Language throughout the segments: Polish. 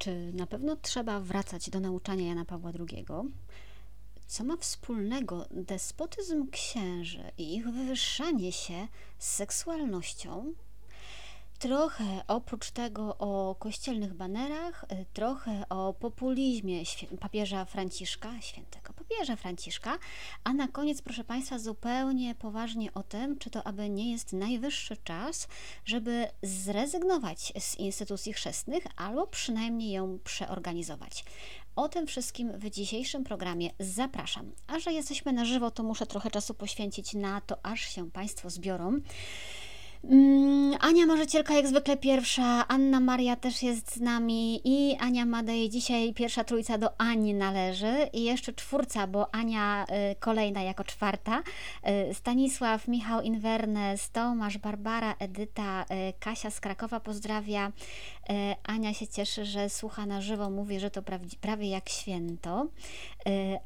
Czy na pewno trzeba wracać do nauczania Jana Pawła II? Co ma wspólnego despotyzm księży i ich wywyższanie się z seksualnością? Trochę oprócz tego o kościelnych banerach, y, trochę o populizmie papieża Franciszka, świętego papieża Franciszka, a na koniec, proszę Państwa, zupełnie poważnie o tym, czy to aby nie jest najwyższy czas, żeby zrezygnować z instytucji chrzestnych albo przynajmniej ją przeorganizować. O tym wszystkim w dzisiejszym programie zapraszam. A że jesteśmy na żywo, to muszę trochę czasu poświęcić na to, aż się Państwo zbiorą. Mm, Ania Marzycielka jak zwykle pierwsza, Anna Maria też jest z nami i Ania Madej. Dzisiaj pierwsza trójca do Ani należy i jeszcze czwórca, bo Ania y, kolejna jako czwarta. Y, Stanisław, Michał Inwernes, Tomasz, Barbara, Edyta, y, Kasia z Krakowa pozdrawia. Ania się cieszy, że słucha na żywo, mówi, że to prawie jak święto.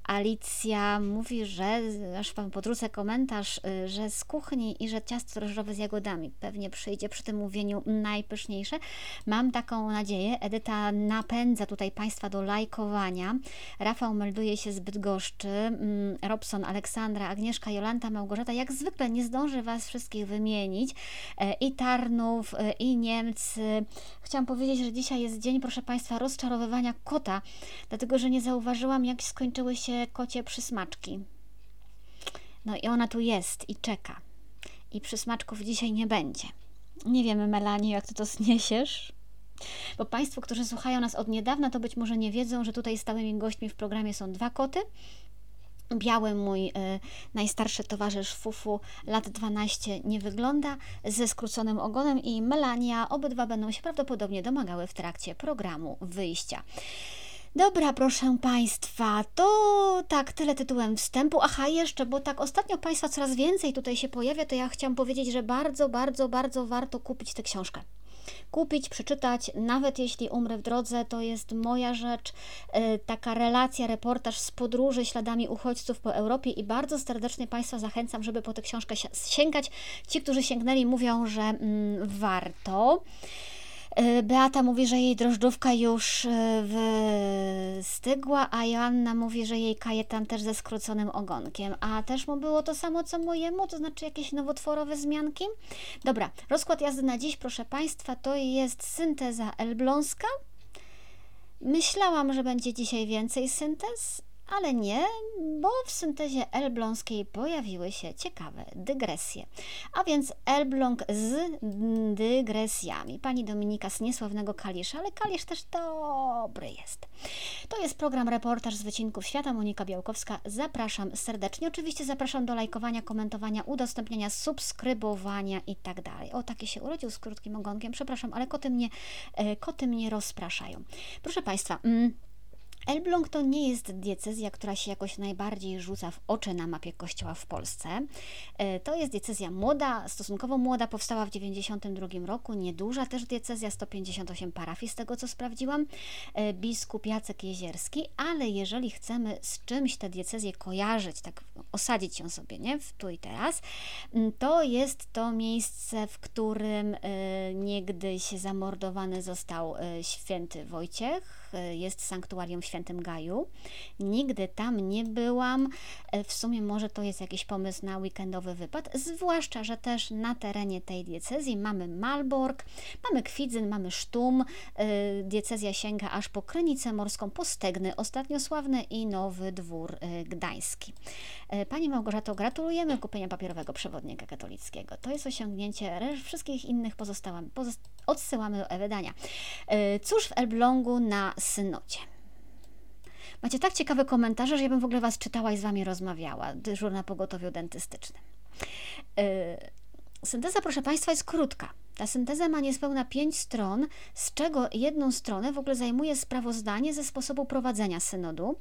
Alicja mówi, że, aż Wam podrzucę komentarz, że z kuchni i że ciasto drożdżowe z jagodami pewnie przyjdzie przy tym mówieniu najpyszniejsze. Mam taką nadzieję. Edyta napędza tutaj Państwa do lajkowania. Rafał melduje się z Bydgoszczy. Mm, Robson, Aleksandra, Agnieszka, Jolanta, Małgorzata. Jak zwykle nie zdążę Was wszystkich wymienić. E, I Tarnów, e, i Niemcy. Chciałam powiedzieć, że dzisiaj jest dzień, proszę Państwa, rozczarowywania kota, dlatego że nie zauważyłam, jak skończyły się kocie przysmaczki. No i ona tu jest i czeka i przysmaczków dzisiaj nie będzie. Nie wiemy, Melanie, jak ty to zniesiesz? Bo Państwo, którzy słuchają nas od niedawna, to być może nie wiedzą, że tutaj stałymi gośćmi w programie są dwa koty. Biały mój y, najstarszy towarzysz Fufu, lat 12, nie wygląda, ze skróconym ogonem i Melania, obydwa będą się prawdopodobnie domagały w trakcie programu wyjścia. Dobra, proszę Państwa, to tak, tyle tytułem wstępu. Aha, jeszcze, bo tak ostatnio Państwa coraz więcej tutaj się pojawia, to ja chciałam powiedzieć, że bardzo, bardzo, bardzo warto kupić tę książkę kupić, przeczytać, nawet jeśli umrę w drodze, to jest moja rzecz, e, taka relacja, reportaż z podróży śladami uchodźców po Europie i bardzo serdecznie Państwa zachęcam, żeby po tę książkę sięgać. Ci, którzy sięgnęli, mówią, że mm, warto. E, Beata mówi, że jej drożdżówka już e, wystygła, a Joanna mówi, że jej kajetan też ze skróconym ogonkiem. A też mu było to samo, co mojemu, to znaczy jakieś nowotworowe zmianki. Dobra, rozkład jazdy na dziś, proszę Państwa, to jest synteza elbląska. Myślałam, że będzie dzisiaj więcej syntez, ale nie, bo w syntezie elbląskiej pojawiły się ciekawe dygresje. A więc Elbląg z dygresjami. Pani Dominika z niesławnego Kalisza, ale Kalisz też dobry jest. To jest program Reportaż z Wycinków Świata. Monika Białkowska. Zapraszam serdecznie. Oczywiście zapraszam do lajkowania, komentowania, udostępniania, subskrybowania i tak dalej. O, takie się urodził z krótkim ogonkiem. Przepraszam, ale koty mnie, e, koty mnie rozpraszają. Proszę Państwa... Mm, Elbląg to nie jest diecezja, która się jakoś najbardziej rzuca w oczy na mapie kościoła w Polsce. E, to jest diecezja młoda, stosunkowo młoda, powstała w 92 roku, nieduża też diecezja, 158 parafii z tego co sprawdziłam, e, biskup Jacek Jezierski, ale jeżeli chcemy z czymś tę diecezję kojarzyć, tak osadzić ją sobie, nie, w tu i teraz, to jest to miejsce, w którym e, niegdyś zamordowany został święty Wojciech, jest sanktuarium w Świętym Gaju. Nigdy tam nie byłam. E, w sumie może to jest jakiś pomysł na weekendowy wypad, zwłaszcza, że też na terenie tej diecezji mamy Malbork, mamy Kwidzyn, mamy Sztum. E, diecezja sięga aż po Krynicę Morską, po Stegny, ostatnio sławny i Nowy Dwór Gdański. Pani Małgorzato, gratulujemy kupienia papierowego przewodnika katolickiego. To jest osiągnięcie, wszystkich innych pozostałam, pozost odsyłamy do e-wydania. Cóż w Elblągu na synodzie. Macie tak ciekawe komentarze, że ja bym w ogóle Was czytała i z Wami rozmawiała. Dyżur na pogotowiu dentystycznym. Yy, synteza, proszę Państwa, jest krótka. Ta synteza ma niespełna pięć stron, z czego jedną stronę w ogóle zajmuje sprawozdanie ze sposobu prowadzenia synodu.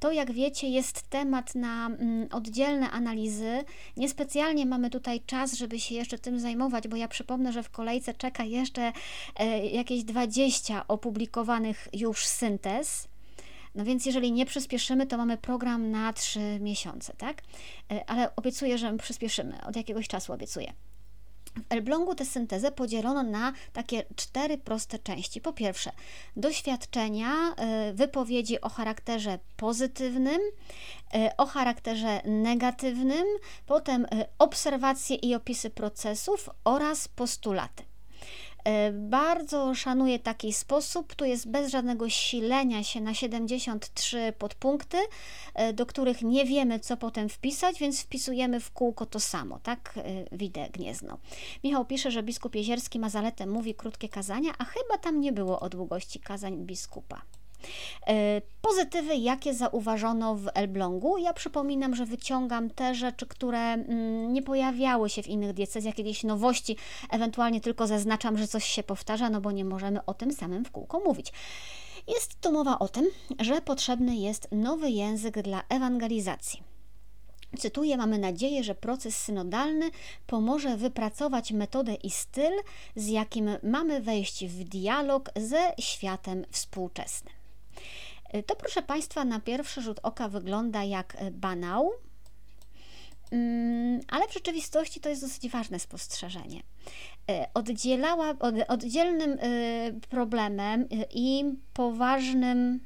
To, jak wiecie, jest temat na mm, oddzielne analizy. Niespecjalnie mamy tutaj czas, żeby się jeszcze tym zajmować, bo ja przypomnę, że w kolejce czeka jeszcze e, jakieś 20 opublikowanych już syntez. No więc jeżeli nie przyspieszymy, to mamy program na 3 miesiące, tak? E, ale obiecuję, że przyspieszymy. Od jakiegoś czasu obiecuję. W Elblągu tę syntezę podzielono na takie cztery proste części. Po pierwsze, doświadczenia, y, wypowiedzi o charakterze pozytywnym, y, o charakterze negatywnym, potem y, obserwacje i opisy procesów oraz postulaty. E, bardzo szanuję taki sposób. Tu jest bez żadnego silenia się na 73 podpunkty, e, do których nie wiemy, co potem wpisać, więc wpisujemy w kółko to samo, tak? E, widzę gniezno. Michał pisze, że biskup Jezierski ma zaletę, mówi krótkie kazania, a chyba tam nie było o długości kazań biskupa. E, pozytywy, jakie zauważono w Elblągu. Ja przypominam, że wyciągam te rzeczy, które mm, nie pojawiały się w innych diecezjach, jakieś nowości, ewentualnie tylko zaznaczam, że coś się powtarza, no bo nie możemy o tym samym w kółko mówić. Jest tu mowa o tym, że potrzebny jest nowy język dla ewangelizacji. Cytuję: Mamy nadzieję, że proces synodalny pomoże wypracować metodę i styl, z jakim mamy wejść w dialog ze światem współczesnym. To, proszę Państwa, na pierwszy rzut oka wygląda jak banał, mm, ale w rzeczywistości to jest dosyć ważne spostrzeżenie. E, oddzielała, oddzielnym e, problemem i poważnym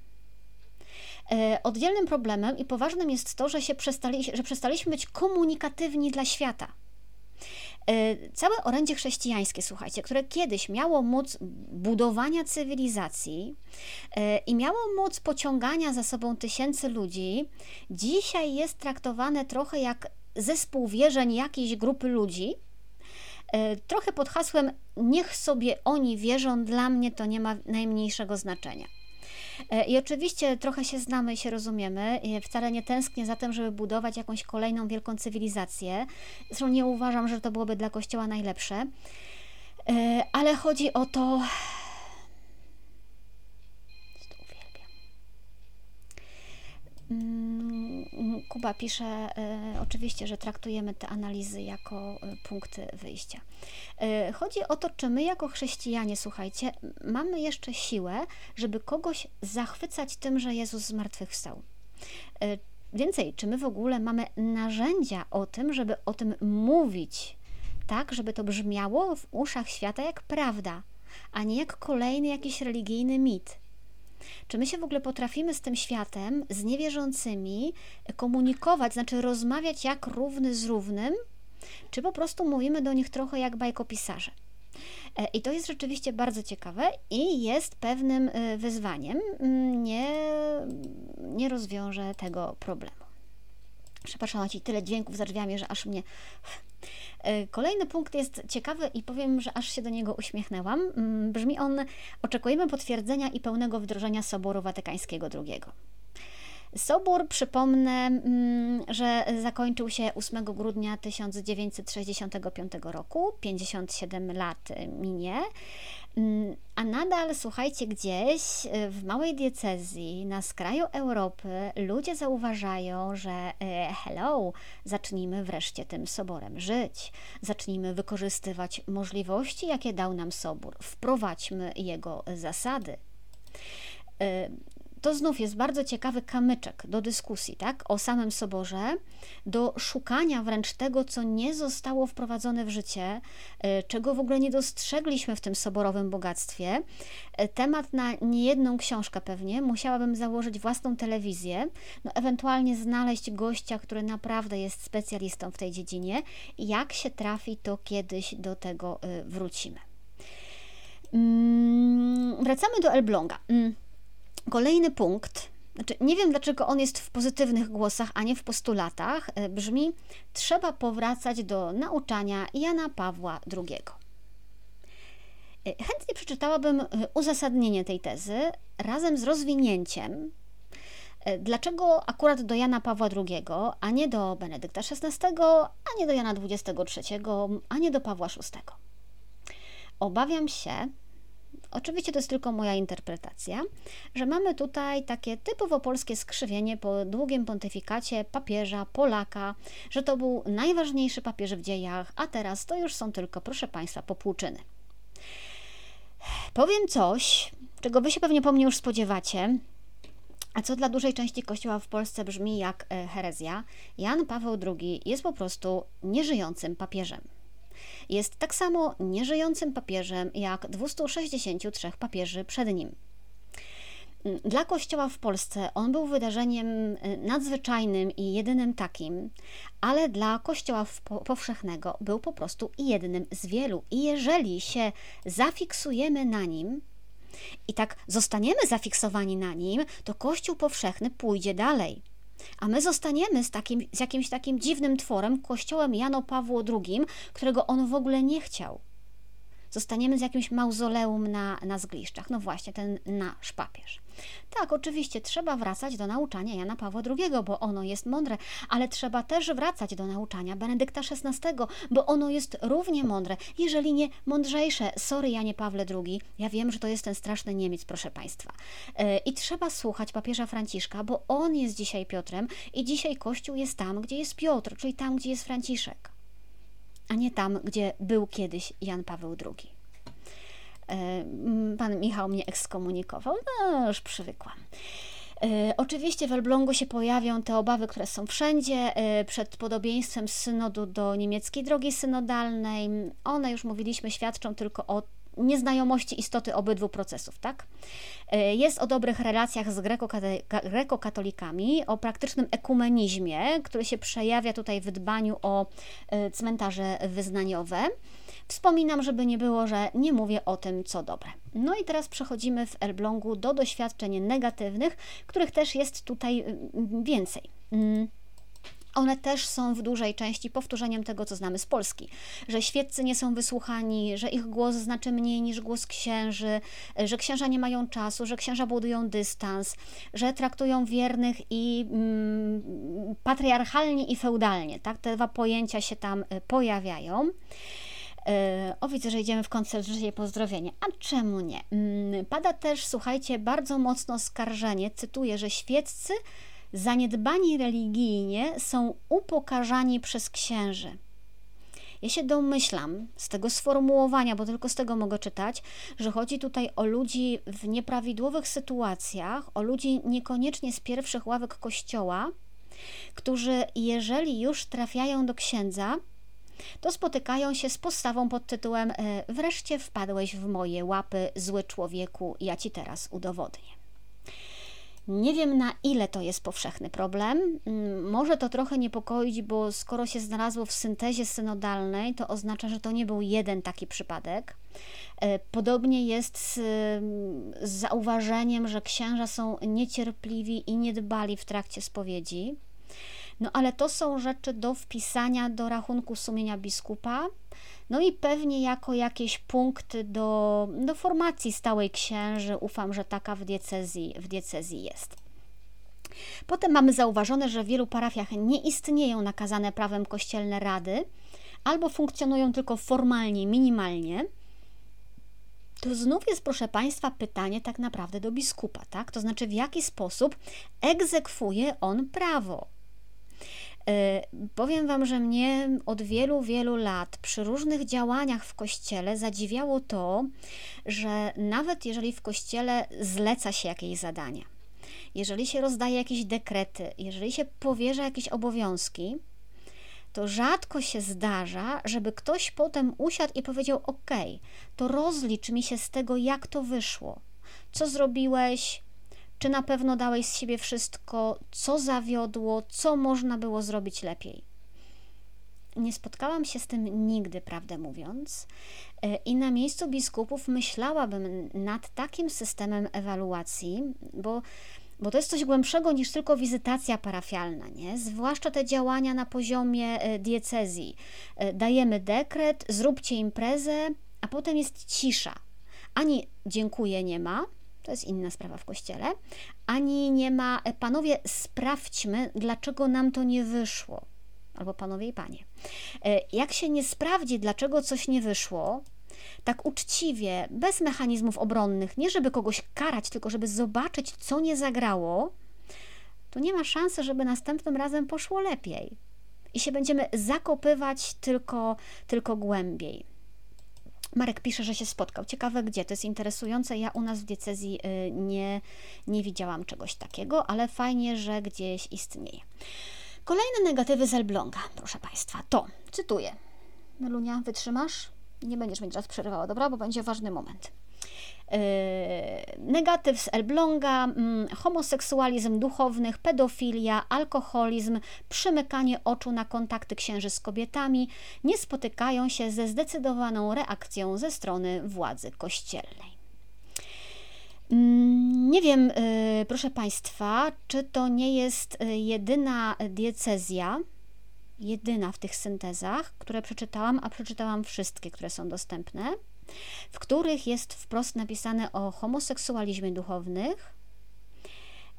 Oddzielnym problemem i poważnym jest to, że, się przestali, że przestaliśmy być komunikatywni dla świata. E, całe orędzie chrześcijańskie, słuchajcie, które kiedyś miało moc budowania cywilizacji e, i miało moc pociągania za sobą tysięcy ludzi, dzisiaj jest traktowane trochę jak zespół wierzeń jakiejś grupy ludzi, e, trochę pod hasłem niech sobie oni wierzą, dla mnie to nie ma najmniejszego znaczenia. E, I oczywiście trochę się znamy i się rozumiemy. Wcale nie tęsknię za tym, żeby budować jakąś kolejną wielką cywilizację. Zresztą nie uważam, że to byłoby dla Kościoła najlepsze. E, ale chodzi o to, Mm, Kuba pisze e, oczywiście, że traktujemy te analizy jako e, punkty wyjścia. E, chodzi o to, czy my jako chrześcijanie, słuchajcie, mamy jeszcze siłę, żeby kogoś zachwycać tym, że Jezus zmartwychwstał. Więcej, czy my w ogóle mamy narzędzia o tym, żeby o tym mówić, tak, żeby to brzmiało w uszach świata jak prawda, a nie jak kolejny jakiś religijny mit. Czy my się w ogóle potrafimy z tym światem, z niewierzącymi komunikować, znaczy rozmawiać jak równy z równym, czy po prostu mówimy do nich trochę jak bajkopisarze? E, I to jest rzeczywiście bardzo ciekawe i jest pewnym e, wyzwaniem. Mm, nie, nie rozwiąże tego problemu. Przepraszam, ci tyle dźwięków za drzwiami, że aż mnie kolejny punkt jest ciekawy i powiem, że aż się do niego uśmiechnęłam. Mm, brzmi on: Oczekujemy potwierdzenia i pełnego wdrożenia Soboru Watykańskiego II. Sobór, przypomnę, mm, że zakończył się 8 grudnia 1965 roku, 57 lat minie, mm, a nadal, słuchajcie, gdzieś y, w małej diecezji na skraju Europy ludzie zauważają, że y, hello, zacznijmy wreszcie tym soborem żyć, zacznijmy wykorzystywać możliwości, jakie dał nam sobór, wprowadźmy jego zasady. Y, to znów jest bardzo ciekawy kamyczek do dyskusji, tak, o samym soborze, do szukania wręcz tego, co nie zostało wprowadzone w życie, e, czego w ogóle nie dostrzegliśmy w tym soborowym bogactwie. E, temat na niejedną książkę pewnie, musiałabym założyć własną telewizję, no ewentualnie znaleźć gościa, który naprawdę jest specjalistą w tej dziedzinie. Jak się trafi, to kiedyś do tego e, wrócimy. Mm, wracamy do Elbląga. Kolejny punkt, znaczy nie wiem dlaczego on jest w pozytywnych głosach, a nie w postulatach, e, brzmi: trzeba powracać do nauczania Jana Pawła II. E, chętnie przeczytałabym e, uzasadnienie tej tezy razem z rozwinięciem, dlaczego akurat do Jana Pawła II, a nie do Benedykta XVI, a nie do Jana XXIII, a nie do Pawła VI. Obawiam się, Oczywiście to jest tylko moja interpretacja, że mamy tutaj takie typowo polskie skrzywienie po długim pontyfikacie papieża, Polaka, że to był najważniejszy papież w dziejach, a teraz to już są tylko, proszę Państwa, popłuczyny. Powiem coś, czego Wy się pewnie po mnie już spodziewacie, a co dla dużej części Kościoła w Polsce brzmi jak e, herezja. Jan Paweł II jest po prostu nieżyjącym papieżem. Jest tak samo nieżyjącym papieżem jak 263 papieży przed nim. Dla Kościoła w Polsce on był wydarzeniem y, nadzwyczajnym i jedynym takim, ale dla Kościoła powszechnego był po prostu jednym z wielu. I jeżeli się zafiksujemy na nim, i tak zostaniemy zafiksowani na nim, to Kościół powszechny pójdzie dalej. A my zostaniemy z, takim, z jakimś takim dziwnym tworem, kościołem Jano Pawło II, którego on w ogóle nie chciał. Zostaniemy z jakimś mauzoleum na, na zgliszczach. No właśnie, ten nasz papież. Tak, oczywiście trzeba wracać do nauczania Jana Pawła II, bo ono jest mądre, ale trzeba też wracać do nauczania Benedykta XVI, bo ono jest równie mądre, jeżeli nie mądrzejsze. Sorry, Janie Pawle II, ja wiem, że to jest ten straszny Niemiec, proszę Państwa. E, I trzeba słuchać papieża Franciszka, bo on jest dzisiaj Piotrem i dzisiaj Kościół jest tam, gdzie jest Piotr, czyli tam, gdzie jest Franciszek, a nie tam, gdzie był kiedyś Jan Paweł II. E, pan Michał mnie ekskomunikował, no już przywykłam. E, oczywiście w Elblągu się pojawią te obawy, które są wszędzie, e, przed podobieństwem synodu do niemieckiej drogi synodalnej. One, już mówiliśmy, świadczą tylko o nieznajomości istoty obydwu procesów, tak? Jest o dobrych relacjach z grekokatolikami, o praktycznym ekumenizmie, który się przejawia tutaj w dbaniu o cmentarze wyznaniowe. Wspominam, żeby nie było, że nie mówię o tym, co dobre. No i teraz przechodzimy w Elblągu do doświadczeń negatywnych, których też jest tutaj y, więcej. One też są w dużej części powtórzeniem tego, co znamy z Polski, że świeccy nie są wysłuchani, że ich głos znaczy mniej niż głos księży, że księża nie mają czasu, że księża budują dystans, że traktują wiernych i mm, patriarchalnie i feudalnie. Tak? Te dwa pojęcia się tam y, pojawiają. E, o, widzę, że idziemy w koncercie pozdrowienia. A czemu nie? Mm, pada też, słuchajcie, bardzo mocno skarżenie, cytuję, że świeccy zaniedbani religijnie są upokarzani przez księży. Ja się domyślam z tego sformułowania, bo tylko z tego mogę czytać, że chodzi tutaj o ludzi w nieprawidłowych sytuacjach, o ludzi niekoniecznie z pierwszych ławek kościoła, którzy, jeżeli już trafiają do księdza, to spotykają się z postawą pod tytułem e, Wreszcie wpadłeś w moje łapy, zły człowieku, ja ci teraz udowodnię. Nie wiem na ile to jest powszechny problem. Mm, może to trochę niepokoić, bo skoro się znalazło w syntezie synodalnej, to oznacza, że to nie był jeden taki przypadek. E, podobnie jest z, z zauważeniem, że księża są niecierpliwi i niedbali w trakcie spowiedzi. No ale to są rzeczy do wpisania do rachunku sumienia biskupa, no i pewnie jako jakieś punkty do, do formacji stałej księży. Ufam, że taka w diecezji, w diecezji jest. Potem mamy zauważone, że w wielu parafiach nie istnieją nakazane prawem kościelne rady, albo funkcjonują tylko formalnie, minimalnie. To znów jest, proszę Państwa, pytanie tak naprawdę do biskupa, tak? To znaczy, w jaki sposób egzekwuje on prawo. E, powiem Wam, że mnie od wielu, wielu lat przy różnych działaniach w kościele zadziwiało to, że nawet jeżeli w kościele zleca się jakieś zadania, jeżeli się rozdaje jakieś dekrety, jeżeli się powierza jakieś obowiązki, to rzadko się zdarza, żeby ktoś potem usiadł i powiedział: OK, to rozlicz mi się z tego, jak to wyszło. Co zrobiłeś, czy na pewno dałeś z siebie wszystko, co zawiodło, co można było zrobić lepiej? Nie spotkałam się z tym nigdy, prawdę mówiąc, e, i na miejscu biskupów myślałabym nad takim systemem ewaluacji, bo bo to jest coś głębszego niż tylko wizytacja parafialna, nie? Zwłaszcza te działania na poziomie e, diecezji. E, dajemy dekret, zróbcie imprezę, a potem jest cisza. Ani dziękuję nie ma, to jest inna sprawa w kościele, ani nie ma, e, panowie, sprawdźmy, dlaczego nam to nie wyszło. Albo panowie i panie. E, jak się nie sprawdzi, dlaczego coś nie wyszło, tak uczciwie, bez mechanizmów obronnych, nie żeby kogoś karać, tylko żeby zobaczyć, co nie zagrało, to nie ma szansy, żeby następnym razem poszło lepiej. I się będziemy zakopywać tylko, tylko głębiej. Marek pisze, że się spotkał. Ciekawe gdzie, to jest interesujące. Ja u nas w diecezji y, nie, nie widziałam czegoś takiego, ale fajnie, że gdzieś istnieje. Kolejne negatywy z Elbląga, proszę Państwa, to, cytuję, Lunia, wytrzymasz? Nie będziesz mnie teraz przerywała, dobra? Bo będzie ważny moment. Yy, negatyw z Elbląga, mm, homoseksualizm duchownych, pedofilia, alkoholizm, przymykanie oczu na kontakty księży z kobietami nie spotykają się ze zdecydowaną reakcją ze strony władzy kościelnej. Mm, nie wiem, yy, proszę Państwa, czy to nie jest yy, jedyna diecezja, jedyna w tych syntezach, które przeczytałam, a przeczytałam wszystkie, które są dostępne w których jest wprost napisane o homoseksualizmie duchownych.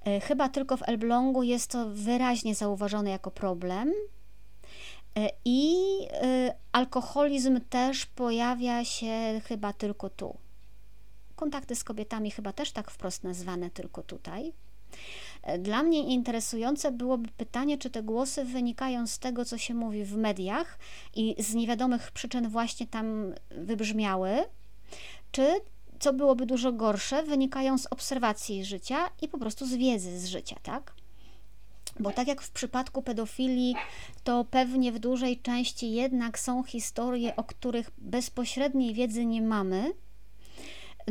E, chyba tylko w Elblągu jest to wyraźnie zauważone jako problem. E, I e, alkoholizm też pojawia się chyba tylko tu. Kontakty z kobietami chyba też tak wprost nazwane tylko tutaj. Dla mnie interesujące byłoby pytanie, czy te głosy wynikają z tego, co się mówi w mediach i z niewiadomych przyczyn właśnie tam wybrzmiały, czy co byłoby dużo gorsze, wynikają z obserwacji życia i po prostu z wiedzy z życia, tak? Bo tak jak w przypadku pedofilii, to pewnie w dużej części jednak są historie, o których bezpośredniej wiedzy nie mamy,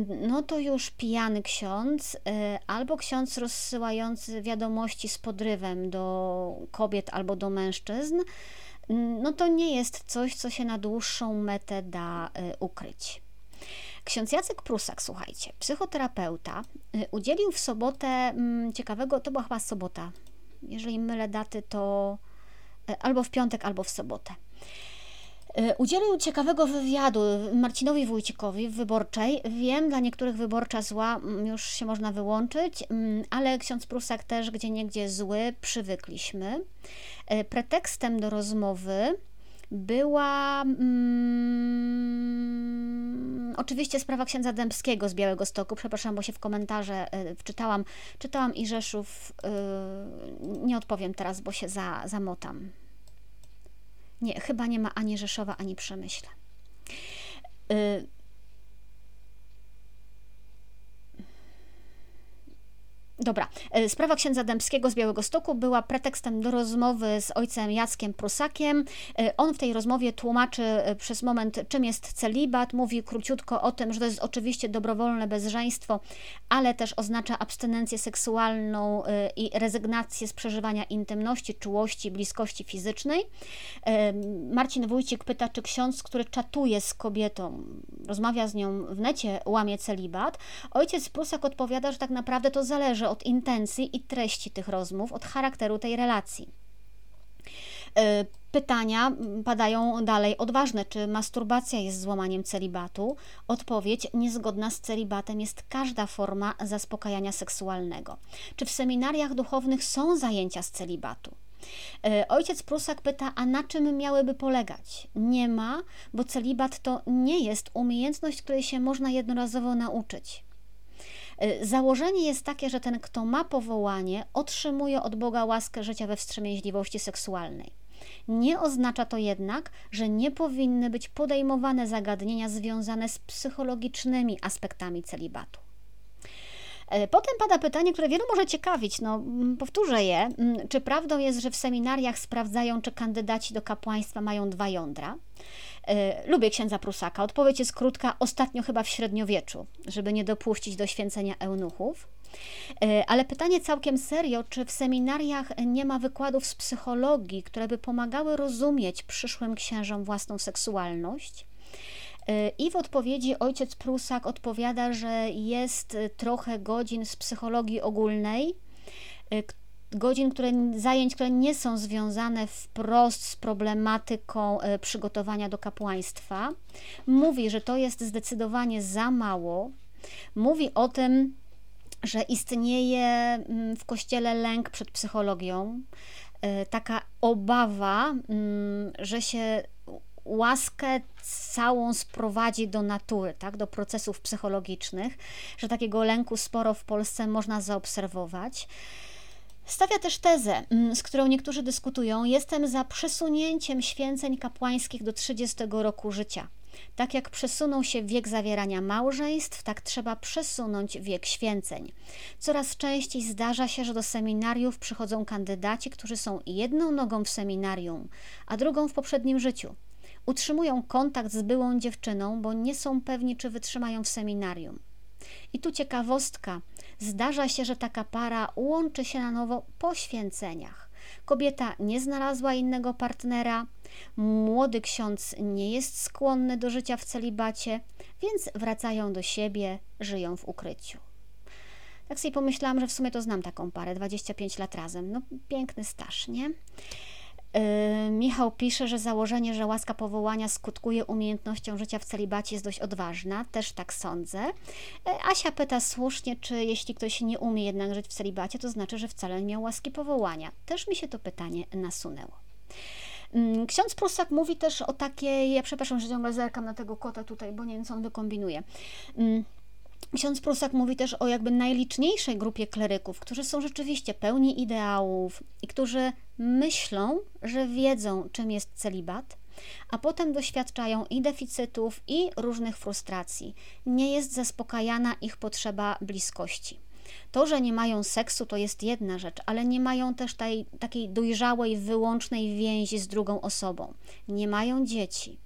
no to już pijany ksiądz y, albo ksiądz rozsyłający wiadomości z podrywem do kobiet albo do mężczyzn, no to nie jest coś, co się na dłuższą metę da y, ukryć. Ksiądz Jacek Prusak, słuchajcie, psychoterapeuta, y, udzielił w sobotę mm, ciekawego, to była chyba sobota, jeżeli mylę daty, to albo w piątek, albo w sobotę. E, udzielił ciekawego wywiadu Marcinowi Wójcikowi w Wyborczej. Wiem, dla niektórych wyborcza zła już się można wyłączyć, ale ksiądz Prusak też gdzie niegdzie zły, przywykliśmy. E, pretekstem do rozmowy była mm, oczywiście sprawa księdza Dębskiego z Białego Stoku. Przepraszam, bo się w komentarze y, wczytałam. Czytałam i Rzeszów. Y, nie odpowiem teraz, bo się za, zamotam. Nie, chyba nie ma ani Rzeszowa, ani Przemyśla. Y Dobra, e, sprawa księdza Dębskiego z Białego Stoku była pretekstem do rozmowy z ojcem Jackiem Prusakiem. E, on w tej rozmowie tłumaczy e, przez moment, czym jest celibat, mówi króciutko o tym, że to jest oczywiście dobrowolne bezżeństwo, ale też oznacza abstynencję seksualną i rezygnację z przeżywania intymności, czułości, bliskości fizycznej. Marcin Wójcik pyta, czy ksiądz, który czatuje z kobietą, rozmawia z nią w necie, łamie celibat. Ojciec Prusak odpowiada, że tak naprawdę to zależy od intencji i treści tych rozmów, od charakteru tej relacji. E, pytania padają dalej odważne. Czy masturbacja jest złamaniem celibatu? Odpowiedź niezgodna z celibatem jest każda forma zaspokajania seksualnego. Czy w seminariach duchownych są zajęcia z celibatu? E, ojciec Prusak pyta, a na czym miałyby polegać? Nie ma, bo celibat to nie jest umiejętność, której się można jednorazowo nauczyć. Y, założenie jest takie, że ten, kto ma powołanie, otrzymuje od Boga łaskę życia we wstrzemięźliwości seksualnej. Nie oznacza to jednak, że nie powinny być podejmowane zagadnienia związane z psychologicznymi aspektami celibatu. Y, potem pada pytanie, które wielu może ciekawić, no mm, powtórzę je. Mm, czy prawdą jest, że w seminariach sprawdzają, czy kandydaci do kapłaństwa mają dwa jądra? E, lubię księdza Prusaka. Odpowiedź jest krótka, ostatnio chyba w średniowieczu, żeby nie dopuścić do święcenia eunuchów. E, ale pytanie całkiem serio, czy w seminariach nie ma wykładów z psychologii, które by pomagały rozumieć przyszłym księżom własną seksualność? E, I w odpowiedzi ojciec Prusak odpowiada, że jest trochę godzin z psychologii ogólnej, godzin, które, zajęć, które nie są związane wprost z problematyką e, przygotowania do kapłaństwa. Mówi, że to jest zdecydowanie za mało. Mówi o tym, że istnieje mm, w kościele lęk przed psychologią, e, taka obawa, mm, że się łaskę całą sprowadzi do natury, tak, do procesów psychologicznych, że takiego lęku sporo w Polsce można zaobserwować. Stawia też tezę, mm, z którą niektórzy dyskutują: Jestem za przesunięciem święceń kapłańskich do 30 roku życia. Tak jak przesunął się wiek zawierania małżeństw, tak trzeba przesunąć wiek święceń. Coraz częściej zdarza się, że do seminariów przychodzą kandydaci, którzy są jedną nogą w seminarium, a drugą w poprzednim życiu. Utrzymują kontakt z byłą dziewczyną, bo nie są pewni, czy wytrzymają w seminarium. I tu ciekawostka. Zdarza się, że taka para łączy się na nowo po święceniach. Kobieta nie znalazła innego partnera, młody ksiądz nie jest skłonny do życia w celibacie, więc wracają do siebie, żyją w ukryciu. Tak sobie pomyślałam, że w sumie to znam taką parę, 25 lat razem. No piękny staż, nie? Yy, Michał pisze, że założenie, że łaska powołania skutkuje umiejętnością życia w celibacie jest dość odważna, też tak sądzę. Yy, Asia pyta słusznie, czy jeśli ktoś nie umie jednak żyć w celibacie, to znaczy, że wcale nie miał łaski powołania. Też mi się to pytanie nasunęło. Yy, ksiądz Prusak mówi też o takiej, ja przepraszam, że ciągle zerkam na tego kota tutaj, bo nie wiem, co on wykombinuje. Ksiądz Prusak mówi też o jakby najliczniejszej grupie kleryków, którzy są rzeczywiście pełni ideałów i którzy myślą, że wiedzą, czym jest celibat, a potem doświadczają i deficytów, i różnych frustracji. Nie jest zaspokajana ich potrzeba bliskości. To, że nie mają seksu, to jest jedna rzecz, ale nie mają też tej, takiej dojrzałej, wyłącznej więzi z drugą osobą. Nie mają dzieci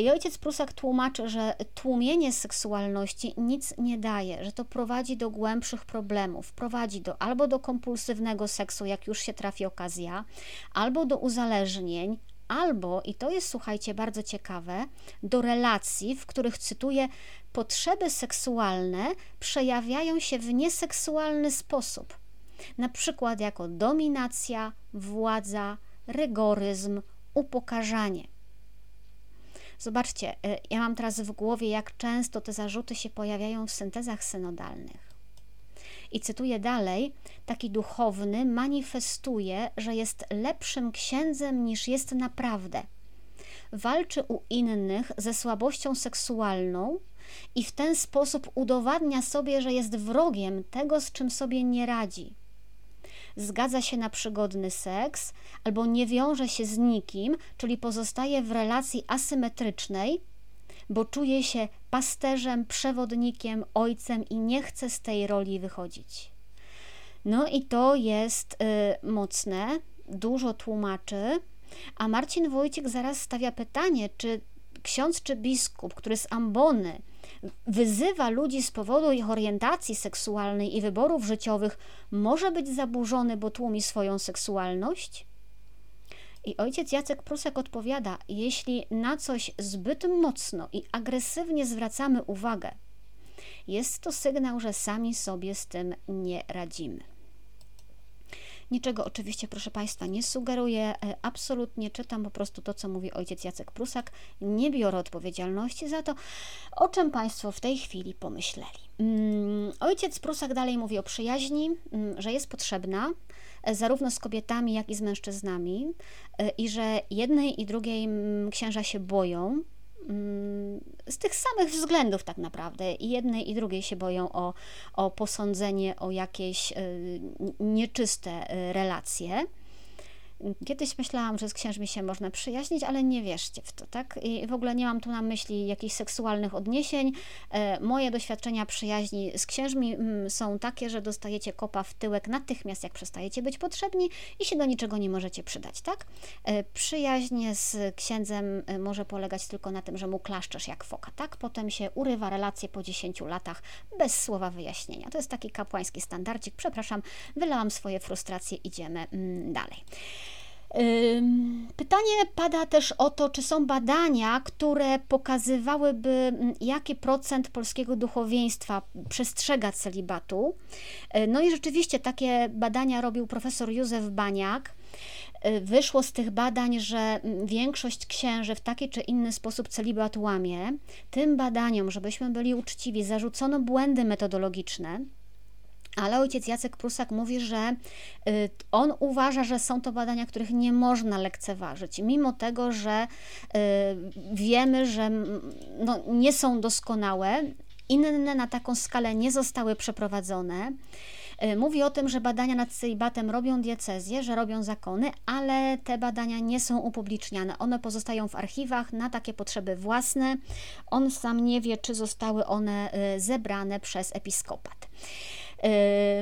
i ojciec Prusak tłumaczy, że tłumienie seksualności nic nie daje, że to prowadzi do głębszych problemów, prowadzi do albo do kompulsywnego seksu, jak już się trafi okazja, albo do uzależnień, albo, i to jest słuchajcie bardzo ciekawe, do relacji, w których cytuję, potrzeby seksualne przejawiają się w nieseksualny sposób, na przykład jako dominacja, władza, rygoryzm, upokarzanie. Zobaczcie, y, ja mam teraz w głowie, jak często te zarzuty się pojawiają w syntezach synodalnych. I cytuję dalej: taki duchowny manifestuje, że jest lepszym księdzem niż jest naprawdę. Walczy u innych ze słabością seksualną i w ten sposób udowadnia sobie, że jest wrogiem tego, z czym sobie nie radzi zgadza się na przygodny seks albo nie wiąże się z nikim, czyli pozostaje w relacji asymetrycznej, bo czuje się pasterzem, przewodnikiem, ojcem i nie chce z tej roli wychodzić. No i to jest y, mocne, dużo tłumaczy. A Marcin Wójcik zaraz stawia pytanie, czy ksiądz czy biskup, który z ambony wyzywa ludzi z powodu ich orientacji seksualnej i wyborów życiowych, może być zaburzony, bo tłumi swoją seksualność? I ojciec Jacek Prusek odpowiada: Jeśli na coś zbyt mocno i agresywnie zwracamy uwagę, jest to sygnał, że sami sobie z tym nie radzimy. Niczego oczywiście, proszę Państwa, nie sugeruję, e, absolutnie czytam po prostu to, co mówi ojciec Jacek Prusak. Nie biorę odpowiedzialności za to, o czym Państwo w tej chwili pomyśleli. Mm, ojciec Prusak dalej mówi o przyjaźni, mm, że jest potrzebna e, zarówno z kobietami, jak i z mężczyznami e, i że jednej i drugiej mm, księża się boją, z tych samych względów tak naprawdę. I jednej i drugiej się boją o, o posądzenie o jakieś y, nieczyste y, relacje. Kiedyś myślałam, że z księżmi się można przyjaźnić, ale nie wierzcie w to, tak? I w ogóle nie mam tu na myśli jakichś seksualnych odniesień. E, moje doświadczenia przyjaźni z księżmi mm, są takie, że dostajecie kopa w tyłek natychmiast, jak przestajecie być potrzebni i się do niczego nie możecie przydać, tak? E, przyjaźń z księdzem e, może polegać tylko na tym, że mu klaszczesz jak foka, tak? Potem się urywa relacje po 10 latach bez słowa wyjaśnienia. To jest taki kapłański standardzik. Przepraszam, wylałam swoje frustracje, idziemy mm, dalej. Pytanie pada też o to, czy są badania, które pokazywałyby, mm, jaki procent polskiego duchowieństwa przestrzega celibatu. E, no i rzeczywiście takie badania robił profesor Józef Baniak. E, wyszło z tych badań, że mm, większość księży w taki czy inny sposób celibat łamie. Tym badaniom, żebyśmy byli uczciwi, zarzucono błędy metodologiczne. Ale ojciec Jacek Prusak mówi, że y, on uważa, że są to badania, których nie można lekceważyć, mimo tego, że y, wiemy, że no, nie są doskonałe, inne na taką skalę nie zostały przeprowadzone. Y, mówi o tym, że badania nad celibatem robią diecezje, że robią zakony, ale te badania nie są upubliczniane. One pozostają w archiwach na takie potrzeby własne. On sam nie wie, czy zostały one zebrane przez episkopat.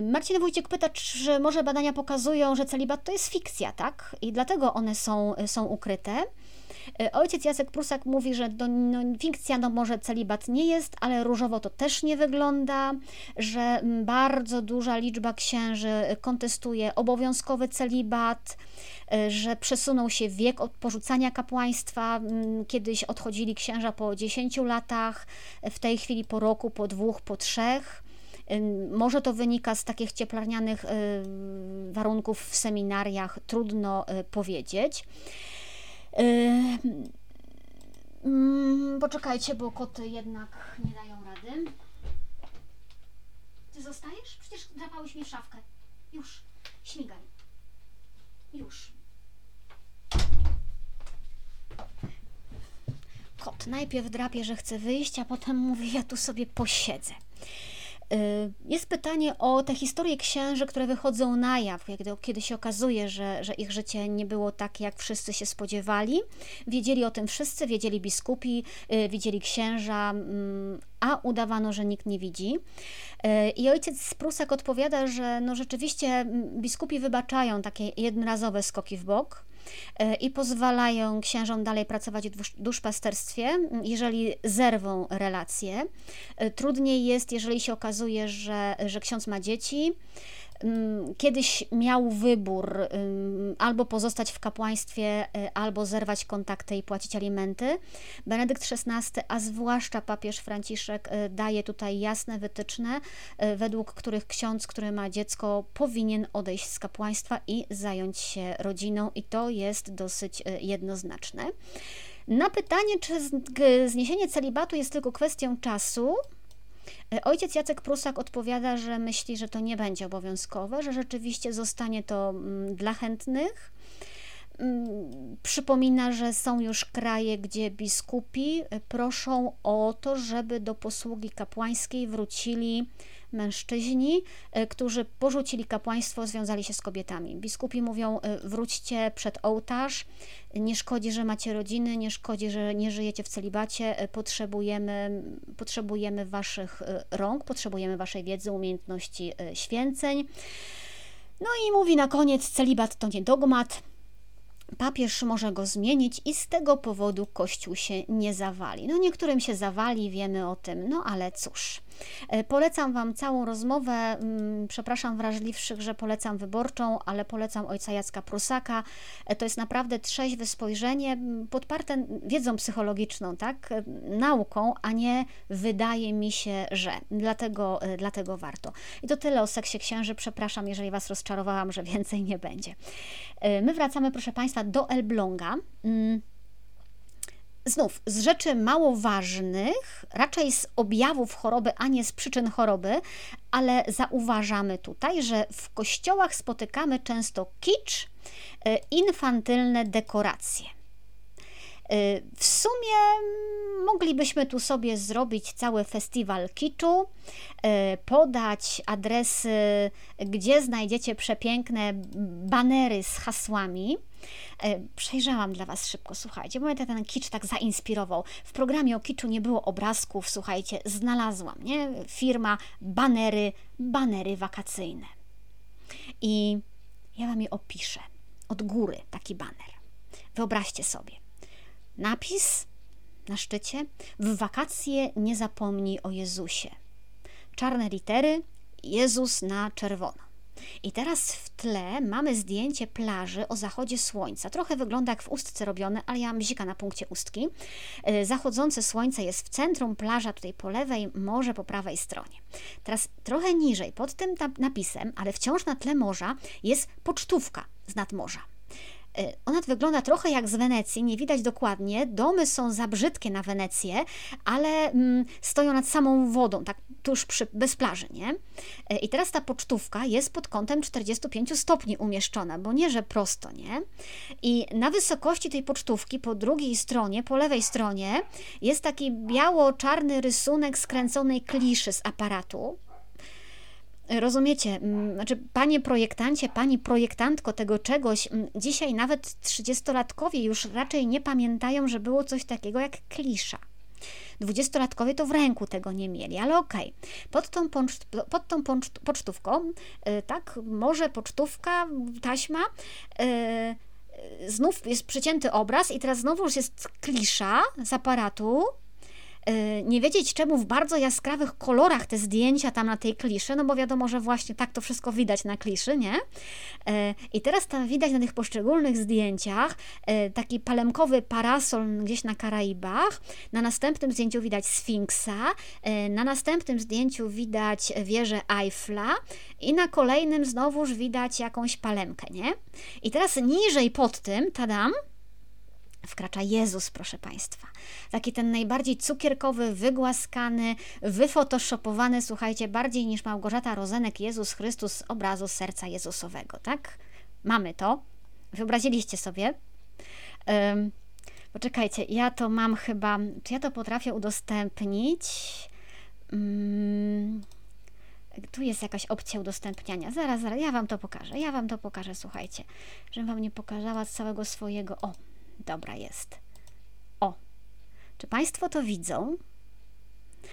Marcin Wójcik pyta, czy może badania pokazują, że celibat to jest fikcja, tak? I dlatego one są, są ukryte. Ojciec Jacek Prusak mówi, że do, no, fikcja no może celibat nie jest, ale różowo to też nie wygląda, że bardzo duża liczba księży kontestuje obowiązkowy celibat, że przesunął się wiek od porzucania kapłaństwa. Kiedyś odchodzili księża po 10 latach, w tej chwili po roku, po dwóch, po trzech. Może to wynika z takich cieplarnianych warunków w seminariach, trudno powiedzieć. Poczekajcie, bo koty jednak nie dają rady. Ty zostajesz? Przecież drapałeś mi szafkę. Już, śmigaj. Już. Kot najpierw drapie, że chce wyjść, a potem mówi, ja tu sobie posiedzę. Y, jest pytanie o te historie księży, które wychodzą na jaw, kiedy, się okazuje, że, że ich życie nie było takie, jak wszyscy się spodziewali. Wiedzieli o tym wszyscy, wiedzieli biskupi, y, widzieli księża, mm, a udawano, że nikt nie widzi. Y, I ojciec Prusek odpowiada, że no rzeczywiście mm, biskupi wybaczają takie jednorazowe skoki w bok, i pozwalają księżom dalej pracować w duszpasterstwie, jeżeli zerwą relacje. E, trudniej jest, jeżeli się okazuje, że, że ksiądz ma dzieci, kiedyś miał wybór mm, albo pozostać w kapłaństwie, y, albo zerwać kontakty i płacić alimenty. Benedykt XVI, a zwłaszcza papież Franciszek, y, daje tutaj jasne wytyczne, y, według których ksiądz, który ma dziecko, powinien odejść z kapłaństwa i zająć się rodziną, i to jest dosyć jednoznaczne. Na pytanie, czy zniesienie celibatu jest tylko kwestią czasu, ojciec Jacek Prusak odpowiada, że myśli, że to nie będzie obowiązkowe, że rzeczywiście zostanie to mm, dla chętnych. Mm, przypomina, że są już kraje, gdzie biskupi proszą o to, żeby do posługi kapłańskiej wrócili mężczyźni, e, którzy porzucili kapłaństwo, związali się z kobietami. Biskupi mówią: e, wróćcie przed ołtarz, nie szkodzi, że macie rodziny, nie szkodzi, że nie żyjecie w celibacie, e, potrzebujemy, potrzebujemy waszych rąk, potrzebujemy waszej wiedzy, umiejętności święceń. No i mówi na koniec: celibat to nie dogmat, papież może go zmienić i z tego powodu Kościół się nie zawali. No niektórym się zawali, wiemy o tym, no ale cóż. E, polecam Wam całą rozmowę. Mm, przepraszam wrażliwszych, że polecam wyborczą, ale polecam ojca Jacka Prusaka. E, to jest naprawdę trzeźwe spojrzenie, podparte wiedzą psychologiczną, tak? E, nauką, a nie wydaje mi się, że. Dlatego, dlatego warto. I to tyle o seksie księży. Przepraszam, jeżeli Was rozczarowałam, że więcej nie będzie. My wracamy, proszę Państwa, do Elbląga. Znów z rzeczy mało ważnych, raczej z objawów choroby, a nie z przyczyn choroby, ale zauważamy tutaj, że w kościołach spotykamy często kicz, e, infantylne dekoracje. E, w sumie moglibyśmy tu sobie zrobić cały festiwal kiczu, e, podać adresy, gdzie znajdziecie przepiękne banery z hasłami przejrzałam dla Was szybko, słuchajcie, bo mnie ten kicz tak zainspirował. W programie o kiczu nie było obrazków, słuchajcie, znalazłam, nie? Firma, banery, banery wakacyjne. I ja Wam je opiszę od góry, taki baner. Wyobraźcie sobie. Napis na szczycie: W wakacje nie zapomnij o Jezusie. Czarne litery, Jezus na czerwono. I teraz w tle mamy zdjęcie plaży o zachodzie słońca. Trochę wygląda jak w ustce robione, ale ja mam bzika na punkcie ustki. E, zachodzące słońce jest w centrum, plaża tutaj po lewej, morze po prawej stronie. Teraz trochę niżej, pod tym napisem, ale wciąż na tle morza, jest pocztówka z nadmorza. E, ona wygląda trochę jak z Wenecji, nie widać dokładnie. Domy są za brzydkie na Wenecję, ale mm, stoją nad samą wodą, tak tuż przy, bez plaży, nie? E, I teraz ta pocztówka jest pod kątem 45 stopni umieszczona, bo nie, że prosto, nie? I na wysokości tej pocztówki po drugiej stronie, po lewej stronie jest taki biało-czarny rysunek skręconej kliszy z aparatu Rozumiecie, mm, znaczy, panie projektancie, pani projektantko tego czegoś, mm, dzisiaj nawet trzydziestolatkowie już raczej nie pamiętają, że było coś takiego jak klisza. dwudziestolatkowie to w ręku tego nie mieli, ale okej. Okay. Pod tą, ponczt, pod tą ponczt, pocztówką, yy, tak, może pocztówka, taśma, yy, znów jest przycięty obraz i teraz znowu już jest klisza z aparatu, nie wiedzieć czemu w bardzo jaskrawych kolorach te zdjęcia tam na tej kliszy, no bo wiadomo, że właśnie tak to wszystko widać na kliszy, nie? Y, I teraz tam widać na tych poszczególnych zdjęciach y, taki palemkowy parasol gdzieś na Karaibach, na następnym zdjęciu widać Sfinksa, na następnym zdjęciu widać wieżę Eiffla i na kolejnym znowuż widać jakąś palemkę, nie? I teraz niżej pod tym, tadam, wkracza Jezus, proszę Państwa. Taki ten najbardziej cukierkowy, wygłaskany, wyfotoshopowany, słuchajcie, bardziej niż Małgorzata Rozenek, Jezus Chrystus z obrazu serca Jezusowego, tak? Mamy to. Wyobraziliście sobie. Um, poczekajcie, ja to mam chyba, czy ja to potrafię udostępnić? Um, tu jest jakaś opcja udostępniania. Zaraz, zaraz, ja Wam to pokażę. Ja Wam to pokażę, słuchajcie. Żebym Wam nie pokazała całego swojego... O, dobra jest. O, czy Państwo to widzą?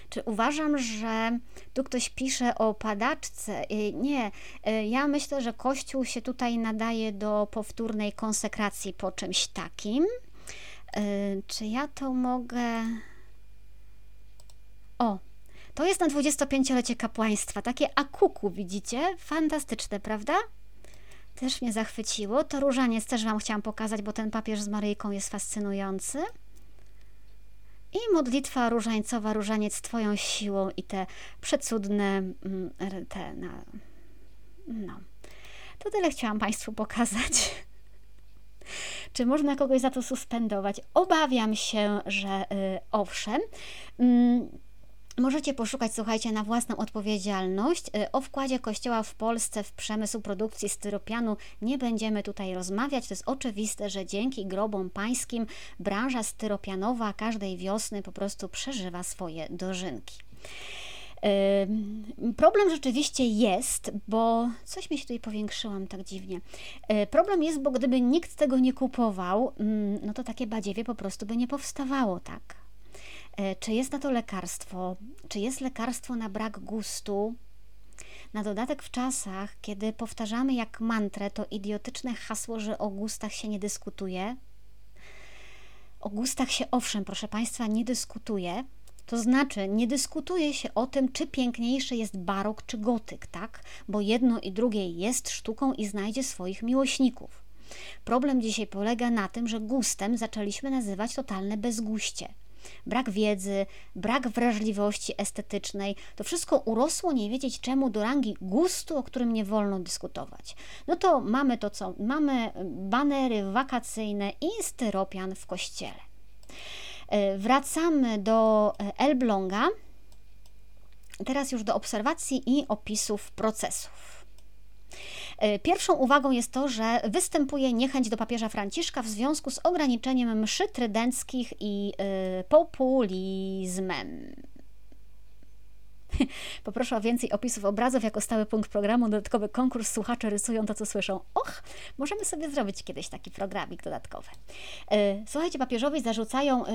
Czy uważam, że tu ktoś pisze o padaczce? Y, nie, y, ja myślę, że Kościół się tutaj nadaje do powtórnej konsekracji po czymś takim. Y, czy ja to mogę. O, to jest na 25-lecie kapłaństwa. Takie akuku, widzicie? Fantastyczne, prawda? Też mnie zachwyciło. To różaniec też Wam chciałam pokazać, bo ten papież z Maryjką jest fascynujący. I modlitwa różańcowa, różaniec Twoją siłą i te przecudne, mm, te, na, no. To tyle chciałam Państwu pokazać. Czy można kogoś za to suspendować? Obawiam się, że y, owszem. Mm, Możecie poszukać, słuchajcie, na własną odpowiedzialność. Y, o wkładzie Kościoła w Polsce w przemysł produkcji styropianu nie będziemy tutaj rozmawiać. To jest oczywiste, że dzięki grobom pańskim branża styropianowa każdej wiosny po prostu przeżywa swoje dożynki. Problem rzeczywiście jest, bo coś mi się tutaj powiększyłam tak dziwnie. Y, problem jest, bo gdyby nikt tego nie kupował, mm, no to takie badziewie po prostu by nie powstawało, tak? E, czy jest na to lekarstwo? Czy jest lekarstwo na brak gustu? Na dodatek w czasach, kiedy powtarzamy jak mantrę to idiotyczne hasło, że o gustach się nie dyskutuje. O gustach się owszem, proszę Państwa, nie dyskutuje. To znaczy, nie dyskutuje się o tym, czy piękniejszy jest barok czy gotyk, tak? Bo jedno i drugie jest sztuką i znajdzie swoich miłośników. Problem dzisiaj polega na tym, że gustem zaczęliśmy nazywać totalne bezguście brak wiedzy, brak wrażliwości estetycznej, to wszystko urosło nie wiedzieć czemu do rangi gustu, o którym nie wolno dyskutować. No to mamy to co? Mamy banery wakacyjne i styropian w kościele. E, wracamy do e, Elbląga. Teraz już do obserwacji i opisów procesów. E, pierwszą uwagą jest to, że występuje niechęć do papieża Franciszka w związku z ograniczeniem mszy trydenckich i e, populizmem. Poproszę o więcej opisów obrazów jako stały punkt programu, dodatkowy konkurs, słuchacze rysują to, co słyszą. Och, możemy sobie zrobić kiedyś taki programik dodatkowy. E, słuchajcie, papieżowi zarzucają, e,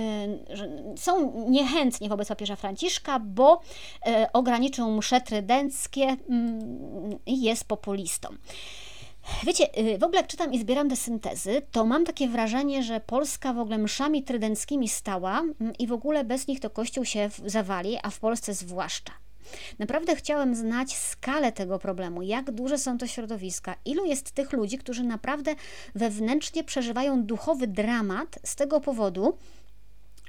że są niechętni wobec papieża Franciszka, bo e, ograniczył msze trydenckie mm, i jest populistą. Wiecie, w ogóle jak czytam i zbieram te syntezy, to mam takie wrażenie, że Polska w ogóle mszami trydenckimi stała mm, i w ogóle bez nich to Kościół się zawali, a w Polsce zwłaszcza. Naprawdę chciałem znać skalę tego problemu, jak duże są to środowiska, ilu jest tych ludzi, którzy naprawdę wewnętrznie przeżywają duchowy dramat z tego powodu,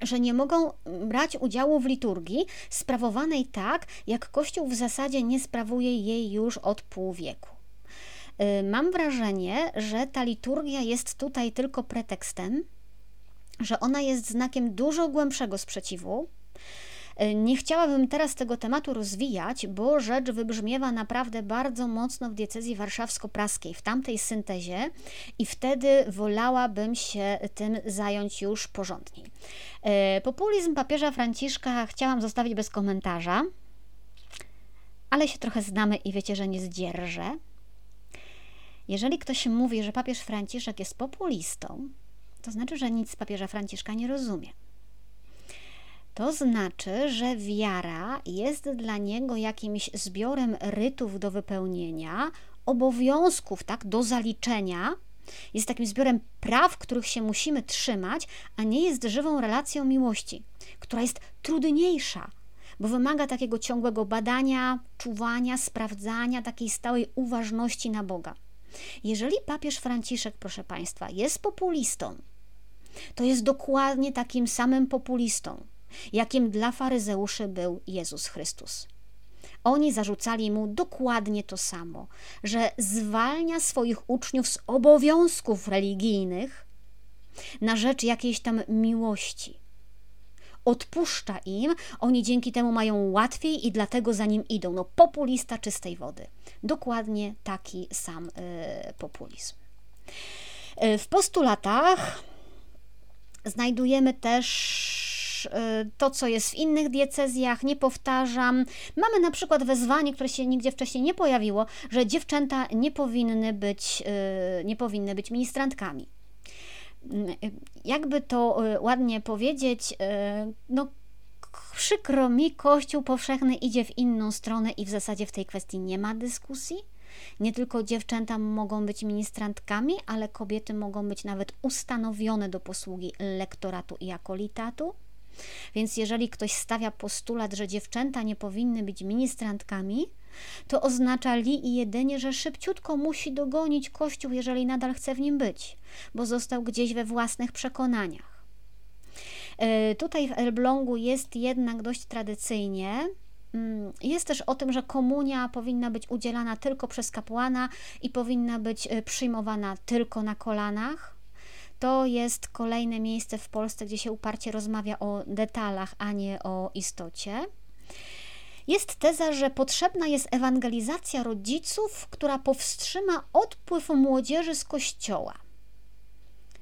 że nie mogą brać udziału w liturgii sprawowanej tak, jak Kościół w zasadzie nie sprawuje jej już od pół wieku. Y, mam wrażenie, że ta liturgia jest tutaj tylko pretekstem, że ona jest znakiem dużo głębszego sprzeciwu, nie chciałabym teraz tego tematu rozwijać, bo rzecz wybrzmiewa naprawdę bardzo mocno w diecezji warszawsko-praskiej, w tamtej syntezie i wtedy wolałabym się tym zająć już porządniej. E, populizm papieża Franciszka chciałam zostawić bez komentarza, ale się trochę znamy i wiecie, że nie zdzierżę. Jeżeli ktoś mówi, że papież Franciszek jest populistą, to znaczy, że nic papieża Franciszka nie rozumie. To znaczy, że wiara jest dla niego jakimś zbiorem rytów do wypełnienia, obowiązków, tak, do zaliczenia. Jest takim zbiorem praw, których się musimy trzymać, a nie jest żywą relacją miłości, która jest trudniejsza, bo wymaga takiego ciągłego badania, czuwania, sprawdzania, takiej stałej uważności na Boga. Jeżeli papież Franciszek, proszę Państwa, jest populistą, to jest dokładnie takim samym populistą, jakim dla faryzeuszy był Jezus Chrystus. Oni zarzucali mu dokładnie to samo, że zwalnia swoich uczniów z obowiązków religijnych na rzecz jakiejś tam miłości. Odpuszcza im, oni dzięki temu mają łatwiej i dlatego za nim idą. No, populista czystej wody. Dokładnie taki sam y, populizm. Y, w postulatach znajdujemy też y, to, co jest w innych diecezjach, nie powtarzam. Mamy na przykład wezwanie, które się nigdzie wcześniej nie pojawiło, że dziewczęta nie powinny być, y, nie powinny być ministrantkami. Y, jakby to ładnie powiedzieć, no przykro mi, Kościół powszechny idzie w inną stronę i w zasadzie w tej kwestii nie ma dyskusji. Nie tylko dziewczęta mogą być ministrantkami, ale kobiety mogą być nawet ustanowione do posługi lektoratu i akolitatu. Więc jeżeli ktoś stawia postulat, że dziewczęta nie powinny być ministrantkami, to oznacza li i jedynie, że szybciutko musi dogonić Kościół, jeżeli nadal chce w nim być, bo został gdzieś we własnych przekonaniach. E, tutaj w Elblągu jest jednak dość tradycyjnie Mm, jest też o tym, że komunia powinna być udzielana tylko przez kapłana i powinna być e, przyjmowana tylko na kolanach. To jest kolejne miejsce w Polsce, gdzie się uparcie rozmawia o detalach, a nie o istocie. Jest teza, że potrzebna jest ewangelizacja rodziców, która powstrzyma odpływ młodzieży z kościoła.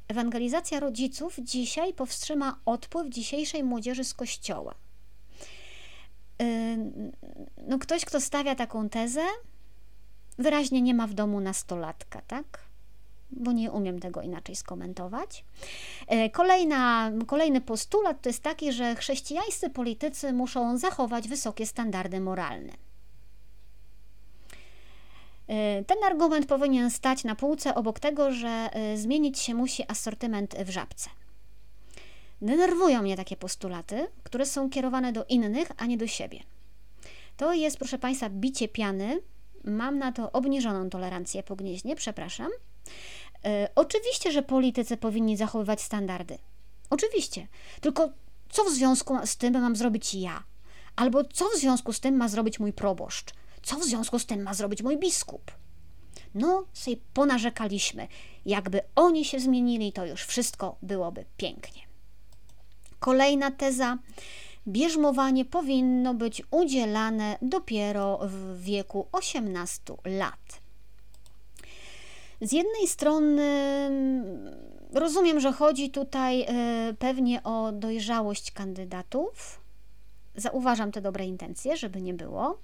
Ewangelizacja rodziców dzisiaj powstrzyma odpływ dzisiejszej młodzieży z kościoła no ktoś, kto stawia taką tezę, wyraźnie nie ma w domu nastolatka, tak? Bo nie umiem tego inaczej skomentować. E, kolejna, kolejny postulat to jest taki, że chrześcijańscy politycy muszą zachować wysokie standardy moralne. E, ten argument powinien stać na półce obok tego, że e, zmienić się musi asortyment w żabce. Denerwują mnie takie postulaty, które są kierowane do innych, a nie do siebie. To jest, proszę Państwa, bicie piany. Mam na to obniżoną tolerancję pognieźnie, przepraszam. E, oczywiście, że politycy powinni zachowywać standardy. Oczywiście. Tylko co w związku z tym mam zrobić ja? Albo co w związku z tym ma zrobić mój proboszcz? Co w związku z tym ma zrobić mój biskup? No, sobie ponarzekaliśmy. Jakby oni się zmienili, to już wszystko byłoby pięknie. Kolejna teza. Bierzmowanie powinno być udzielane dopiero w wieku 18 lat. Z jednej strony mm, rozumiem, że chodzi tutaj e, pewnie o dojrzałość kandydatów. Zauważam te dobre intencje, żeby nie było.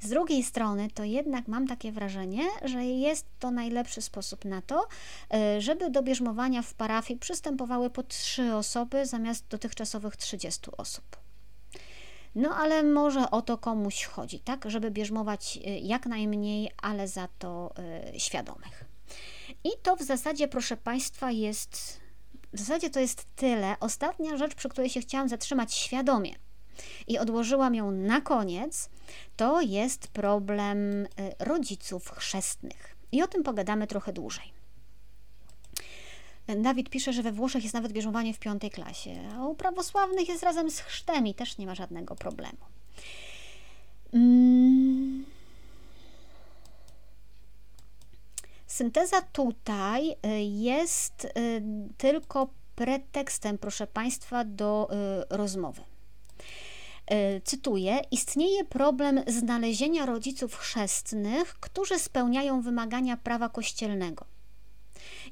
Z drugiej strony, to jednak mam takie wrażenie, że jest to najlepszy sposób na to, e, żeby do bierzmowania w parafii przystępowały po trzy osoby zamiast dotychczasowych 30 osób. No ale może o to komuś chodzi, tak? Żeby bierzmować e, jak najmniej, ale za to świadomych. I to w zasadzie, proszę Państwa, jest. W zasadzie to jest tyle. Ostatnia rzecz, przy której się chciałam zatrzymać świadomie i odłożyłam ją na koniec, to jest problem y, rodziców chrzestnych. I o tym pogadamy trochę dłużej. Dawid pisze, że we Włoszech jest nawet bierzmowanie w piątej klasie, a u prawosławnych jest razem z chrztem i też nie ma żadnego problemu. Hmm. Synteza tutaj y, jest y, tylko pretekstem, proszę Państwa, do rozmowy. E, cytuję: Istnieje problem znalezienia rodziców chrzestnych, którzy spełniają wymagania prawa kościelnego.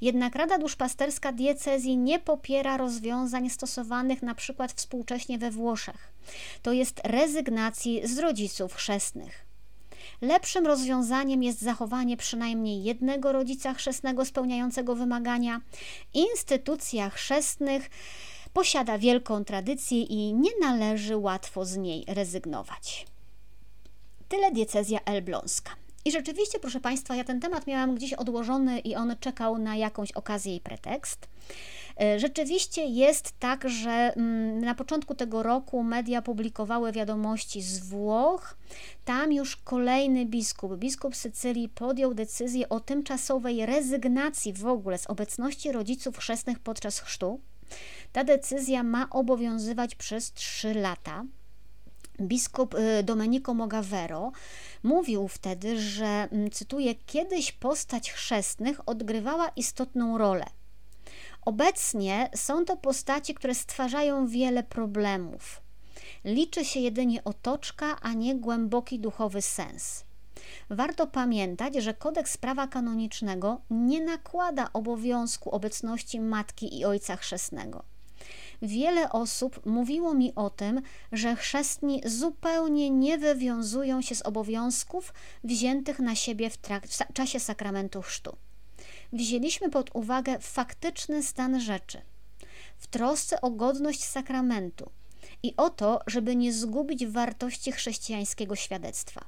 Jednak Rada Duszpasterska Diecezji nie popiera rozwiązań stosowanych na przykład współcześnie we Włoszech, to jest rezygnacji z rodziców chrzestnych. Lepszym rozwiązaniem jest zachowanie przynajmniej jednego rodzica chrzestnego spełniającego wymagania. Instytucja chrzestnych posiada wielką tradycję i nie należy łatwo z niej rezygnować. Tyle diecezja elbląska. I rzeczywiście, proszę Państwa, ja ten temat miałam gdzieś odłożony i on czekał na jakąś okazję i pretekst. E, rzeczywiście jest tak, że mm, na początku tego roku media publikowały wiadomości z Włoch. Tam już kolejny biskup, biskup Sycylii, podjął decyzję o tymczasowej rezygnacji w ogóle z obecności rodziców chrzestnych podczas chrztu. Ta decyzja ma obowiązywać przez trzy lata. Biskup y, Domenico Mogavero mówił wtedy, że, mm, cytuję, kiedyś postać chrzestnych odgrywała istotną rolę. Obecnie są to postaci, które stwarzają wiele problemów. Liczy się jedynie otoczka, a nie głęboki duchowy sens. Warto pamiętać, że kodeks prawa kanonicznego nie nakłada obowiązku obecności matki i ojca chrzestnego. Wiele osób mówiło mi o tym, że chrzestni zupełnie nie wywiązują się z obowiązków wziętych na siebie w, w czasie sakramentu chrztu. Wzięliśmy pod uwagę faktyczny stan rzeczy, w trosce o godność sakramentu i o to, żeby nie zgubić wartości chrześcijańskiego świadectwa.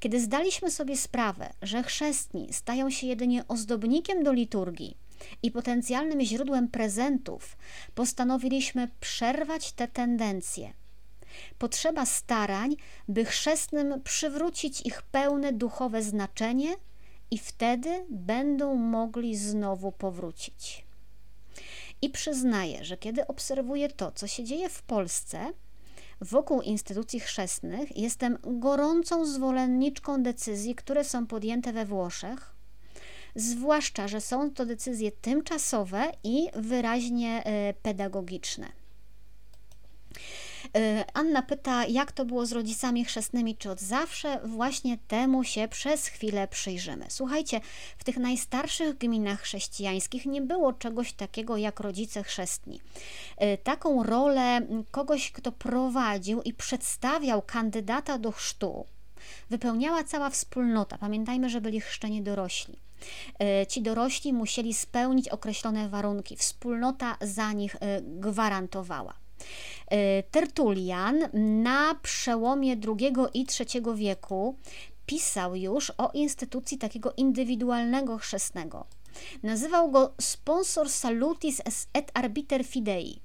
Kiedy zdaliśmy sobie sprawę, że chrzestni stają się jedynie ozdobnikiem do liturgii, i potencjalnym źródłem prezentów, postanowiliśmy przerwać te tendencje. Potrzeba starań, by chrzestnym przywrócić ich pełne duchowe znaczenie i wtedy będą mogli znowu powrócić. I przyznaję, że kiedy obserwuję to, co się dzieje w Polsce, wokół instytucji chrzestnych, jestem gorącą zwolenniczką decyzji, które są podjęte we Włoszech, zwłaszcza, że są to decyzje tymczasowe i wyraźnie e, pedagogiczne. E, Anna pyta, jak to było z rodzicami chrzestnymi, czy od zawsze? Właśnie temu się przez chwilę przyjrzymy. Słuchajcie, w tych najstarszych gminach chrześcijańskich nie było czegoś takiego jak rodzice chrzestni. E, taką rolę kogoś, kto prowadził i przedstawiał kandydata do chrztu, wypełniała cała wspólnota. Pamiętajmy, że byli chrzczeni dorośli. E, ci dorośli musieli spełnić określone warunki. Wspólnota za nich gwarantowała. E, Tertulian na przełomie II i III wieku pisał już o instytucji takiego indywidualnego chrzestnego. Nazywał go sponsor salutis et arbiter fidei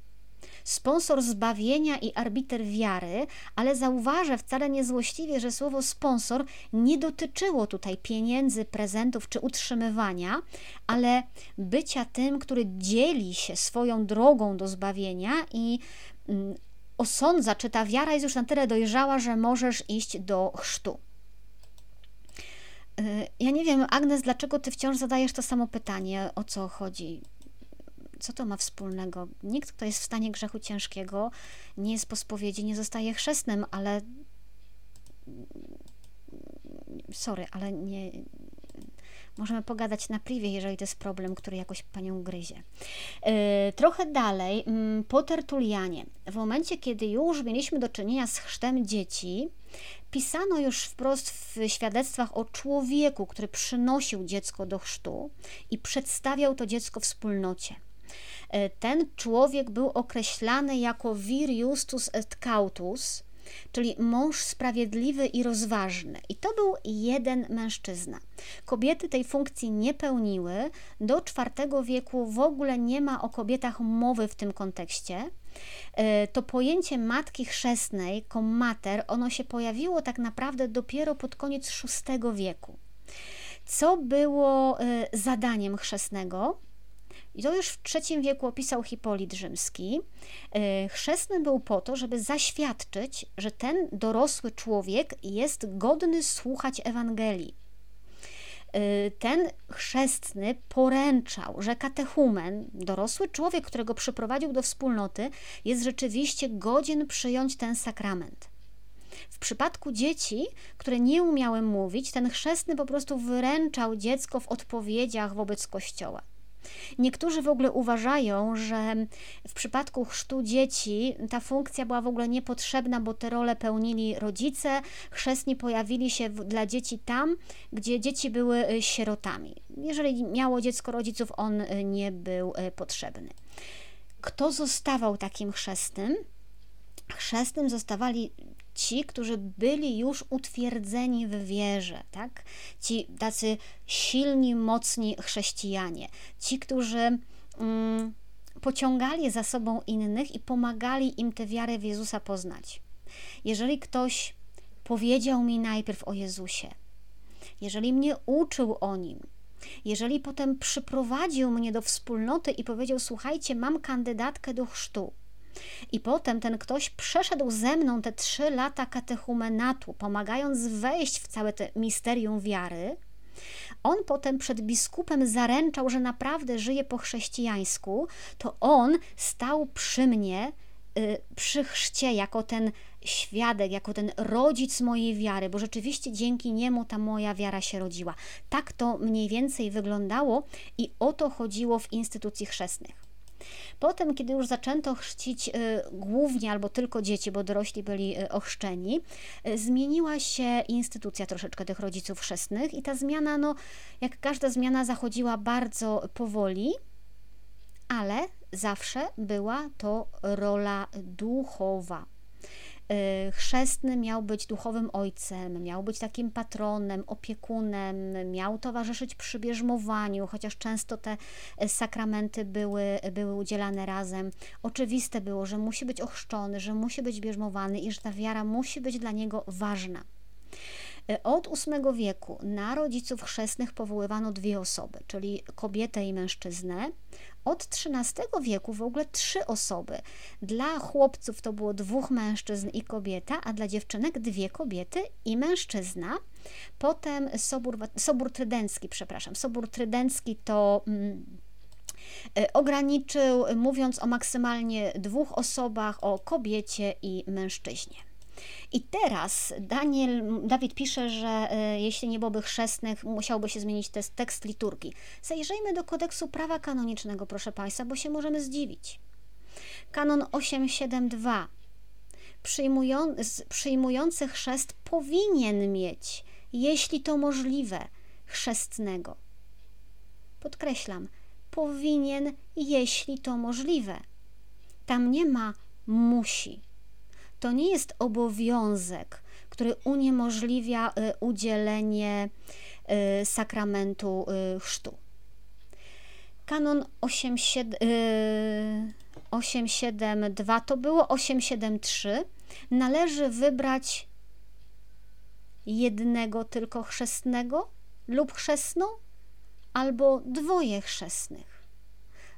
sponsor zbawienia i arbiter wiary, ale zauważę wcale niezłośliwie, że słowo sponsor nie dotyczyło tutaj pieniędzy, prezentów czy utrzymywania, ale bycia tym, który dzieli się swoją drogą do zbawienia i mm, osądza, czy ta wiara jest już na tyle dojrzała, że możesz iść do chrztu. Y, ja nie wiem, Agnes, dlaczego ty wciąż zadajesz to samo pytanie, o co chodzi? Co to ma wspólnego? Nikt, kto jest w stanie grzechu ciężkiego, nie jest po spowiedzi, nie zostaje chrzestnym, ale sorry, ale nie, możemy pogadać na privie, jeżeli to jest problem, który jakoś panią gryzie. Yy, trochę dalej, yy, po Tertulianie, w momencie, kiedy już mieliśmy do czynienia z chrztem dzieci, pisano już wprost w świadectwach o człowieku, który przynosił dziecko do chrztu i przedstawiał to dziecko wspólnocie. E, ten człowiek był określany jako vir justus et cautus, czyli mąż sprawiedliwy i rozważny. I to był jeden mężczyzna. Kobiety tej funkcji nie pełniły. Do IV wieku w ogóle nie ma o kobietach mowy w tym kontekście. E, to pojęcie matki chrzestnej, kommater, ono się pojawiło tak naprawdę dopiero pod koniec VI wieku. Co było e, zadaniem chrzestnego? I to już w III wieku opisał Hipolit Rzymski. E, chrzestny był po to, żeby zaświadczyć, że ten dorosły człowiek jest godny słuchać Ewangelii. E, ten chrzestny poręczał, że katechumen, dorosły człowiek, którego przyprowadził do wspólnoty, jest rzeczywiście godzien przyjąć ten sakrament. W przypadku dzieci, które nie umiały mówić, ten chrzestny po prostu wyręczał dziecko w odpowiedziach wobec Kościoła. Niektórzy w ogóle uważają, że w przypadku chrztu dzieci ta funkcja była w ogóle niepotrzebna, bo te role pełnili rodzice. Chrzestni pojawili się dla dzieci tam, gdzie dzieci były y, sierotami. Jeżeli miało dziecko rodziców, on y, nie był y, potrzebny. kto zostawał takim chrzestnym? Chrzestnym zostawali ci, którzy byli już utwierdzeni w wierze, tak? Ci tacy silni, mocni chrześcijanie, ci, którzy mm, pociągali za sobą innych i pomagali im tę wiarę w Jezusa poznać. Jeżeli ktoś powiedział mi najpierw o Jezusie, jeżeli mnie uczył o nim, jeżeli potem przyprowadził mnie do wspólnoty i powiedział: Słuchajcie, mam kandydatkę do chrztu, i potem ten ktoś przeszedł ze mną te trzy lata katechumenatu, pomagając wejść w całe te misterium wiary. On potem przed biskupem zaręczał, że naprawdę żyje po chrześcijańsku, to on stał przy mnie y, przy chrzcie jako ten świadek, jako ten rodzic mojej wiary, bo rzeczywiście dzięki niemu ta moja wiara się rodziła. Tak to mniej więcej wyglądało i o to chodziło w instytucji chrzestnych. Potem, kiedy już zaczęto chrzcić y, głównie albo tylko dzieci, bo dorośli byli y, ochrzczeni, y, zmieniła się instytucja troszeczkę tych rodziców chrzestnych i ta zmiana, no, jak każda zmiana, zachodziła bardzo powoli, ale zawsze była to rola duchowa. Y, chrzestny miał być duchowym ojcem, miał być takim patronem, opiekunem, miał towarzyszyć przy bierzmowaniu, chociaż często te y, sakramenty były, były udzielane razem. Oczywiste było, że musi być ochrzczony, że musi być bierzmowany i że ta wiara musi być dla niego ważna. Y, od VIII wieku na rodziców chrzestnych powoływano dwie osoby, czyli kobietę i mężczyznę. Od XIII wieku w ogóle trzy osoby. Dla chłopców to było dwóch mężczyzn i kobieta, a dla dziewczynek dwie kobiety i mężczyzna. Potem Sobór, Sobór Trydencki, przepraszam, Sobór Trydencki to. Mm, y, ograniczył, mówiąc o maksymalnie dwóch osobach, o kobiecie i mężczyźnie. I teraz Daniel, Dawid pisze, że e, jeśli nie byłoby chrzestnych, musiałby się zmienić tekst, liturgii. Zajrzyjmy do kodeksu prawa kanonicznego, proszę Państwa, bo się możemy zdziwić. Kanon 872. Przyjmują, przyjmujący chrzest powinien mieć, jeśli to możliwe, chrzestnego. Podkreślam, powinien, jeśli to możliwe. Tam nie ma musi to nie jest obowiązek, który uniemożliwia y, udzielenie y, sakramentu y, chrztu. Kanon 872 to było 873. Należy wybrać jednego tylko chrzestnego lub chrzestną, albo dwoje chrzestnych.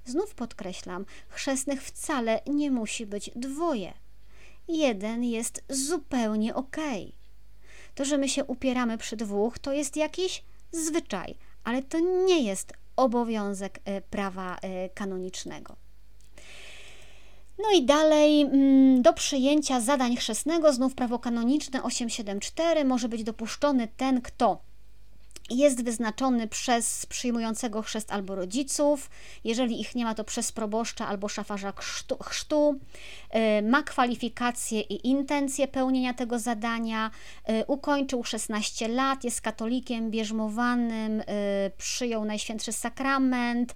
Znów podkreślam, chrzestnych wcale nie musi być dwoje jeden jest zupełnie ok. To, że my się upieramy przy dwóch, to jest jakiś zwyczaj, ale to nie jest obowiązek e, prawa e, kanonicznego. No i dalej, mm, do przyjęcia zadań chrzestnego, znów prawo kanoniczne 874, może być dopuszczony ten, kto jest wyznaczony przez przyjmującego chrzest albo rodziców, jeżeli ich nie ma, to przez proboszcza albo szafarza chrztu, chrztu. Y, ma kwalifikacje i intencje pełnienia tego zadania, y, ukończył 16 lat, jest katolikiem bierzmowanym, y, przyjął Najświętszy Sakrament,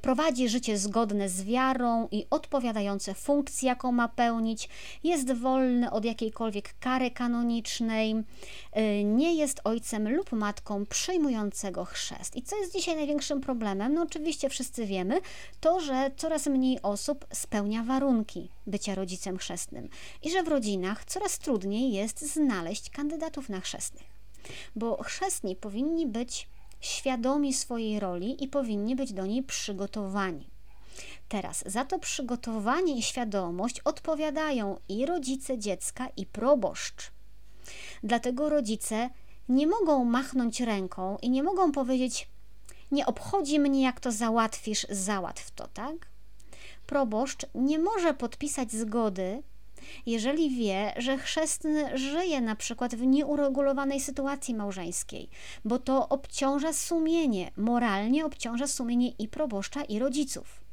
prowadzi życie zgodne z wiarą i odpowiadające funkcji, jaką ma pełnić, jest wolny od jakiejkolwiek kary kanonicznej, nie jest ojcem lub matką przyjmującego chrzest. I co jest dzisiaj największym problemem? No oczywiście wszyscy wiemy, to, że coraz mniej osób spełnia warunki bycia rodzicem chrzestnym i że w rodzinach coraz trudniej jest znaleźć kandydatów na chrzestnych. Bo chrzestni powinni być świadomi swojej roli i powinni być do niej przygotowani. Teraz za to przygotowanie i świadomość odpowiadają i rodzice dziecka, i proboszcz. Dlatego rodzice nie mogą machnąć ręką i nie mogą powiedzieć: Nie obchodzi mnie, jak to załatwisz, załatw to, tak? Proboszcz nie może podpisać zgody, jeżeli wie, że chrzestny żyje na przykład w nieuregulowanej sytuacji małżeńskiej, bo to obciąża sumienie, moralnie obciąża sumienie i proboszcza, i rodziców.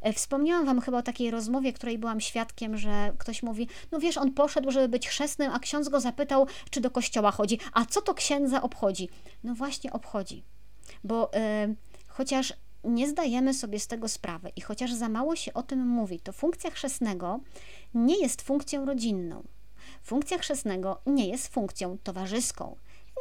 E, wspomniałam Wam chyba o takiej rozmowie, której byłam świadkiem, że ktoś mówi, no wiesz, on poszedł, żeby być chrzestnym, a ksiądz go zapytał, czy do kościoła chodzi. A co to księdza obchodzi? No właśnie obchodzi, bo yy, chociaż nie zdajemy sobie z tego sprawy i chociaż za mało się o tym mówi, to funkcja chrzestnego nie jest funkcją rodzinną. Funkcja chrzestnego nie jest funkcją towarzyską,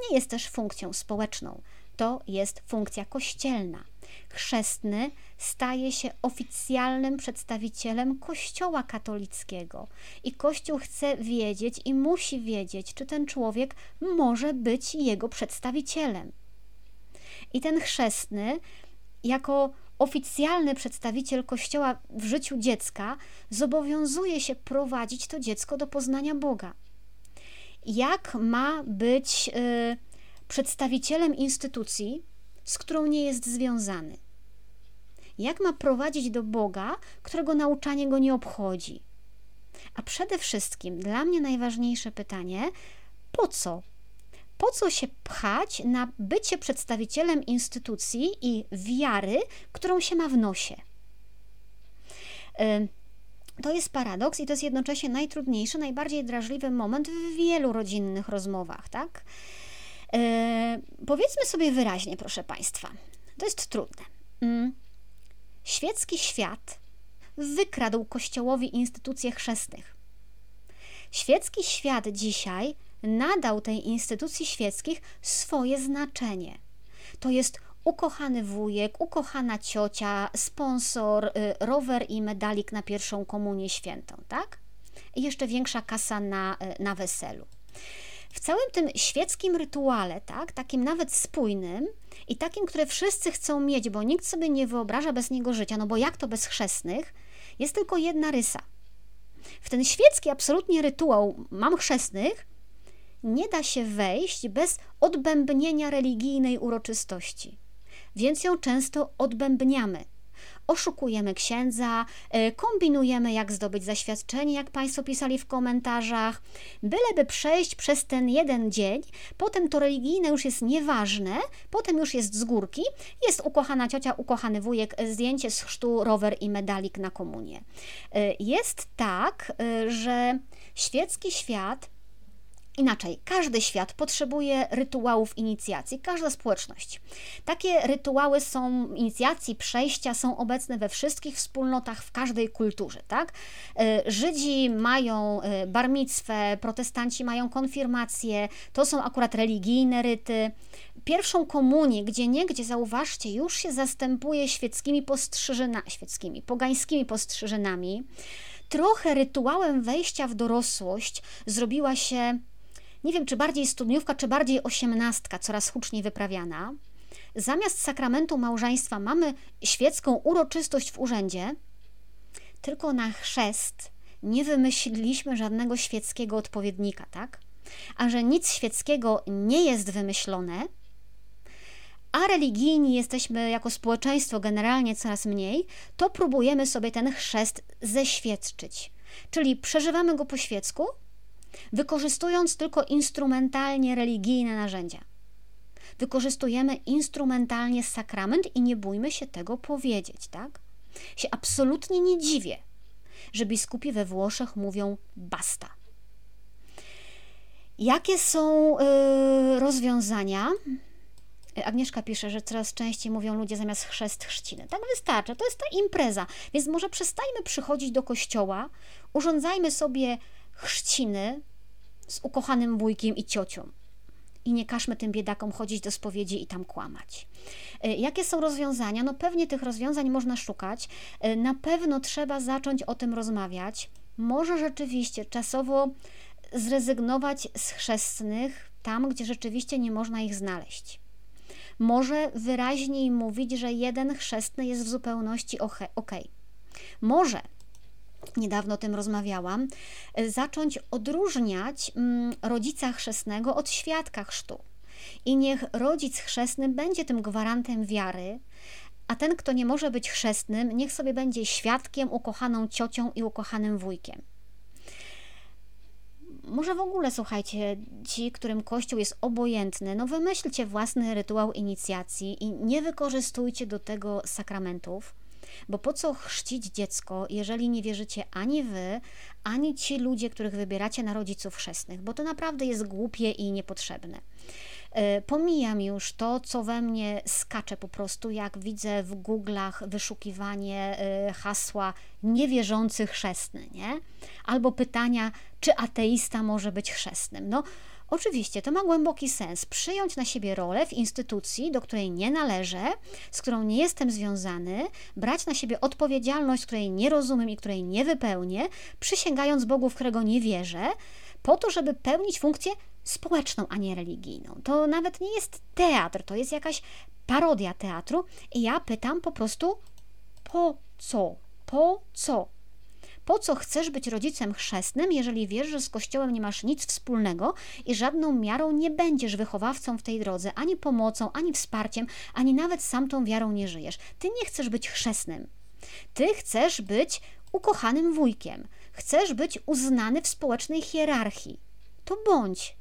nie jest też funkcją społeczną. To jest funkcja kościelna. Chrzestny staje się oficjalnym przedstawicielem Kościoła katolickiego i Kościół chce wiedzieć i musi wiedzieć, czy ten człowiek może być jego przedstawicielem. I ten chrzestny, jako oficjalny przedstawiciel Kościoła w życiu dziecka, zobowiązuje się prowadzić to dziecko do poznania Boga. Jak ma być y, przedstawicielem instytucji, z którą nie jest związany? Jak ma prowadzić do Boga, którego nauczanie go nie obchodzi? A przede wszystkim dla mnie najważniejsze pytanie: po co po co się pchać na bycie przedstawicielem instytucji i wiary, którą się ma w nosie? To jest paradoks i to jest jednocześnie najtrudniejszy, najbardziej drażliwy moment w wielu rodzinnych rozmowach, tak? Powiedzmy sobie wyraźnie, proszę Państwa, to jest trudne. Mm. Świecki świat wykradł Kościołowi instytucje chrzestnych. Świecki świat dzisiaj nadał tej instytucji świeckich swoje znaczenie. To jest ukochany wujek, ukochana ciocia, sponsor, y, rower i medalik na pierwszą komunię świętą, tak? I jeszcze większa kasa na, y, na weselu. W całym tym świeckim rytuale, tak, takim nawet spójnym i takim, które wszyscy chcą mieć, bo nikt sobie nie wyobraża bez niego życia, no bo jak to bez chrzestnych, jest tylko jedna rysa. W ten świecki absolutnie rytuał mam chrzestnych, nie da się wejść bez odbębnienia religijnej uroczystości, więc ją często odbębniamy. Oszukujemy księdza, e, kombinujemy, jak zdobyć zaświadczenie, jak Państwo pisali w komentarzach, byleby przejść przez ten jeden dzień. Potem to religijne już jest nieważne, potem już jest z górki, jest ukochana ciocia, ukochany wujek, zdjęcie z chrztu, rower i medalik na komunię. E, jest tak, że świecki świat Inaczej, każdy świat potrzebuje rytuałów inicjacji, każda społeczność. Takie rytuały są inicjacji, przejścia są obecne we wszystkich wspólnotach, w każdej kulturze, tak? E, Żydzi mają e, barmictwę, protestanci mają konfirmację, to są akurat religijne ryty. Pierwszą komunię, gdzie niegdzie, zauważcie, już się zastępuje świeckimi postrzyżynami, świeckimi, pogańskimi postrzyżynami. Trochę rytuałem wejścia w dorosłość zrobiła się nie wiem czy bardziej studniówka, czy bardziej osiemnastka, coraz huczniej wyprawiana. Zamiast sakramentu małżeństwa mamy świecką uroczystość w urzędzie, tylko na chrzest nie wymyśliliśmy żadnego świeckiego odpowiednika, tak? A że nic świeckiego nie jest wymyślone, a religijni jesteśmy jako społeczeństwo generalnie coraz mniej, to próbujemy sobie ten chrzest zeświadczyć. Czyli przeżywamy go po świecku, wykorzystując tylko instrumentalnie religijne narzędzia. Wykorzystujemy instrumentalnie sakrament i nie bójmy się tego powiedzieć, tak? Się absolutnie nie dziwię, że biskupi we Włoszech mówią basta. Jakie są yy, rozwiązania? Agnieszka pisze, że coraz częściej mówią ludzie zamiast chrzest chrzciny. Tak wystarczy, to jest ta impreza. Więc może przestajmy przychodzić do kościoła, urządzajmy sobie chrzciny z ukochanym wujkiem i ciocią. I nie każmy tym biedakom chodzić do spowiedzi i tam kłamać. E, jakie są rozwiązania? No pewnie tych rozwiązań można szukać. E, na pewno trzeba zacząć o tym rozmawiać. Może rzeczywiście czasowo zrezygnować z chrzestnych tam, gdzie rzeczywiście nie można ich znaleźć. Może wyraźniej mówić, że jeden chrzestny jest w zupełności ok. Może niedawno o tym rozmawiałam, e, zacząć odróżniać mm, rodzica chrzestnego od świadka chrztu. I niech rodzic chrzestny będzie tym gwarantem wiary, a ten, kto nie może być chrzestnym, niech sobie będzie świadkiem, ukochaną ciocią i ukochanym wujkiem. Może w ogóle, słuchajcie, ci, którym Kościół jest obojętny, no wymyślcie własny rytuał inicjacji i nie wykorzystujcie do tego sakramentów bo po co chrzcić dziecko, jeżeli nie wierzycie ani wy, ani ci ludzie, których wybieracie na rodziców chrzestnych, bo to naprawdę jest głupie i niepotrzebne. E, pomijam już to, co we mnie skacze po prostu, jak widzę w Google'ach wyszukiwanie e, hasła niewierzący chrzestny, nie? Albo pytania, czy ateista może być chrzestnym. No, Oczywiście to ma głęboki sens przyjąć na siebie rolę w instytucji, do której nie należę, z którą nie jestem związany, brać na siebie odpowiedzialność, której nie rozumiem i której nie wypełnię, przysięgając Bogu, w którego nie wierzę, po to, żeby pełnić funkcję społeczną, a nie religijną. To nawet nie jest teatr, to jest jakaś parodia teatru. I ja pytam po prostu, po co? Po co? Po co chcesz być rodzicem chrzestnym, jeżeli wiesz, że z Kościołem nie masz nic wspólnego i żadną miarą nie będziesz wychowawcą w tej drodze, ani pomocą, ani wsparciem, ani nawet sam tą wiarą nie żyjesz? Ty nie chcesz być chrzestnym. Ty chcesz być ukochanym wujkiem. Chcesz być uznany w społecznej hierarchii. To bądź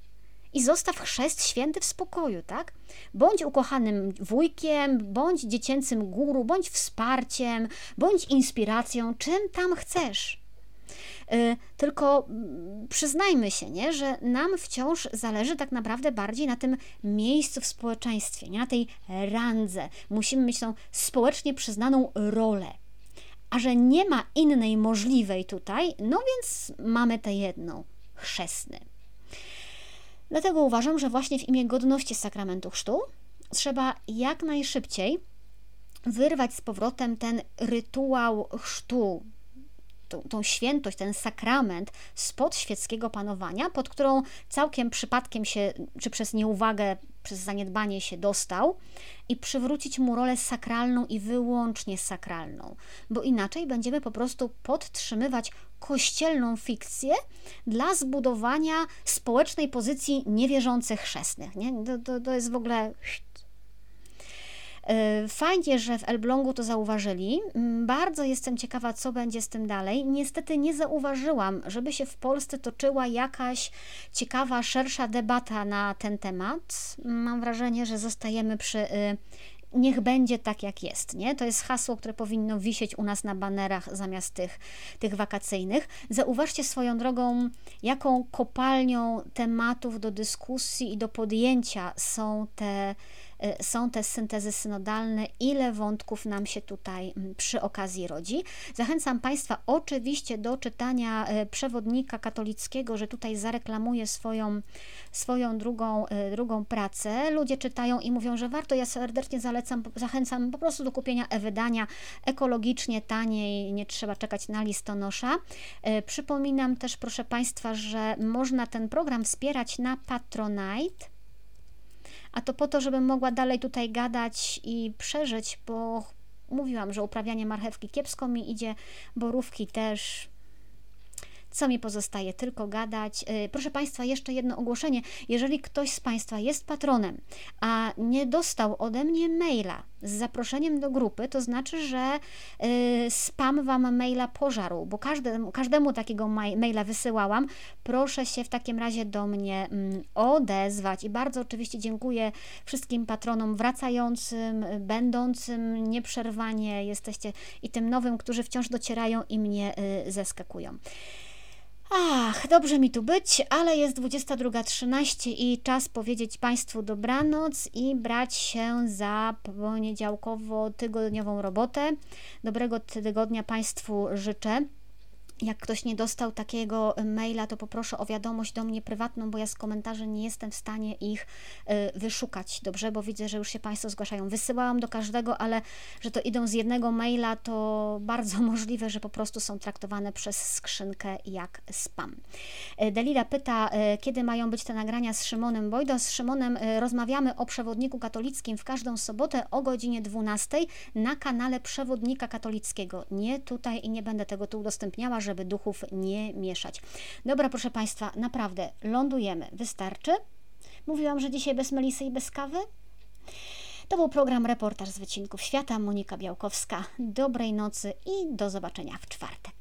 i zostaw chrzest święty w spokoju, tak? Bądź ukochanym wujkiem, bądź dziecięcym guru, bądź wsparciem, bądź inspiracją, czym tam chcesz. Yy, tylko yy, przyznajmy się, nie, że nam wciąż zależy tak naprawdę bardziej na tym miejscu w społeczeństwie, nie na tej randze. Musimy mieć tą społecznie przyznaną rolę. A że nie ma innej możliwej tutaj, no więc mamy tę jedną chrzestny. Dlatego uważam, że właśnie w imię godności sakramentu chrztu trzeba jak najszybciej wyrwać z powrotem ten rytuał chrztu, tą, tą, świętość, ten sakrament spod świeckiego panowania, pod którą całkiem przypadkiem się, czy przez nieuwagę, przez zaniedbanie się dostał, i przywrócić mu rolę sakralną i wyłącznie sakralną, bo inaczej będziemy po prostu podtrzymywać kościelną fikcję dla zbudowania społecznej pozycji niewierzących chrzestnych. Nie? To, to, to jest w ogóle fajnie, że w Elblągu to zauważyli. Mm, bardzo jestem ciekawa, co będzie z tym dalej. Niestety nie zauważyłam, żeby się w Polsce toczyła jakaś ciekawa, szersza debata na ten temat. Mam wrażenie, że zostajemy przy y, niech będzie tak, jak jest. Nie? To jest hasło, które powinno wisieć u nas na banerach zamiast tych, tych wakacyjnych. Zauważcie swoją drogą, jaką kopalnią tematów do dyskusji i do podjęcia są te są te syntezy synodalne, ile wątków nam się tutaj mm, przy okazji rodzi. Zachęcam Państwa oczywiście do czytania y, przewodnika katolickiego, że tutaj zareklamuje swoją, swoją drugą, y, drugą pracę. Ludzie czytają i mówią, że warto. Ja serdecznie zalecam, zachęcam po prostu do kupienia e-wydania ekologicznie, taniej, nie trzeba czekać na listonosza. Przypominam też, proszę Państwa, że można ten program wspierać na Patronite a to po to, żebym mogła dalej tutaj gadać i przeżyć, bo mówiłam, że uprawianie marchewki kiepsko mi idzie, borówki też, co mi pozostaje? Tylko gadać. Y, proszę Państwa, jeszcze jedno ogłoszenie. Jeżeli ktoś z Państwa jest patronem, a nie dostał ode mnie maila z zaproszeniem do grupy, to znaczy, że y, spam Wam maila pożarł, bo każdemu, każdemu takiego maila wysyłałam. Proszę się w takim razie do mnie mm, odezwać i bardzo oczywiście dziękuję wszystkim patronom wracającym, będącym nieprzerwanie jesteście i tym nowym, którzy wciąż docierają i mnie y, zaskakują. Ach, dobrze mi tu być, ale jest 22.13 i czas powiedzieć Państwu dobranoc i brać się za poniedziałkowo-tygodniową robotę. Dobrego tygodnia Państwu życzę. Jak ktoś nie dostał takiego maila, to poproszę o wiadomość do mnie prywatną, bo ja z komentarzy nie jestem w stanie ich y, wyszukać, dobrze? Bo widzę, że już się Państwo zgłaszają. Wysyłałam do każdego, ale że to idą z jednego maila, to bardzo możliwe, że po prostu są traktowane przez skrzynkę jak spam. Y, Delila pyta, kiedy mają być te nagrania z Szymonem Bojdo. Z Szymonem rozmawiamy o przewodniku katolickim w każdą sobotę o godzinie 12 na kanale Przewodnika Katolickiego. Nie tutaj i nie będę tego tu udostępniała, żeby duchów nie mieszać. Dobra, proszę Państwa, naprawdę lądujemy. Wystarczy? Mówiłam, że dzisiaj bez melisy i bez kawy? To był program Reportaż z Wycinków Świata. Monika Białkowska. Dobrej nocy i do zobaczenia w czwartek.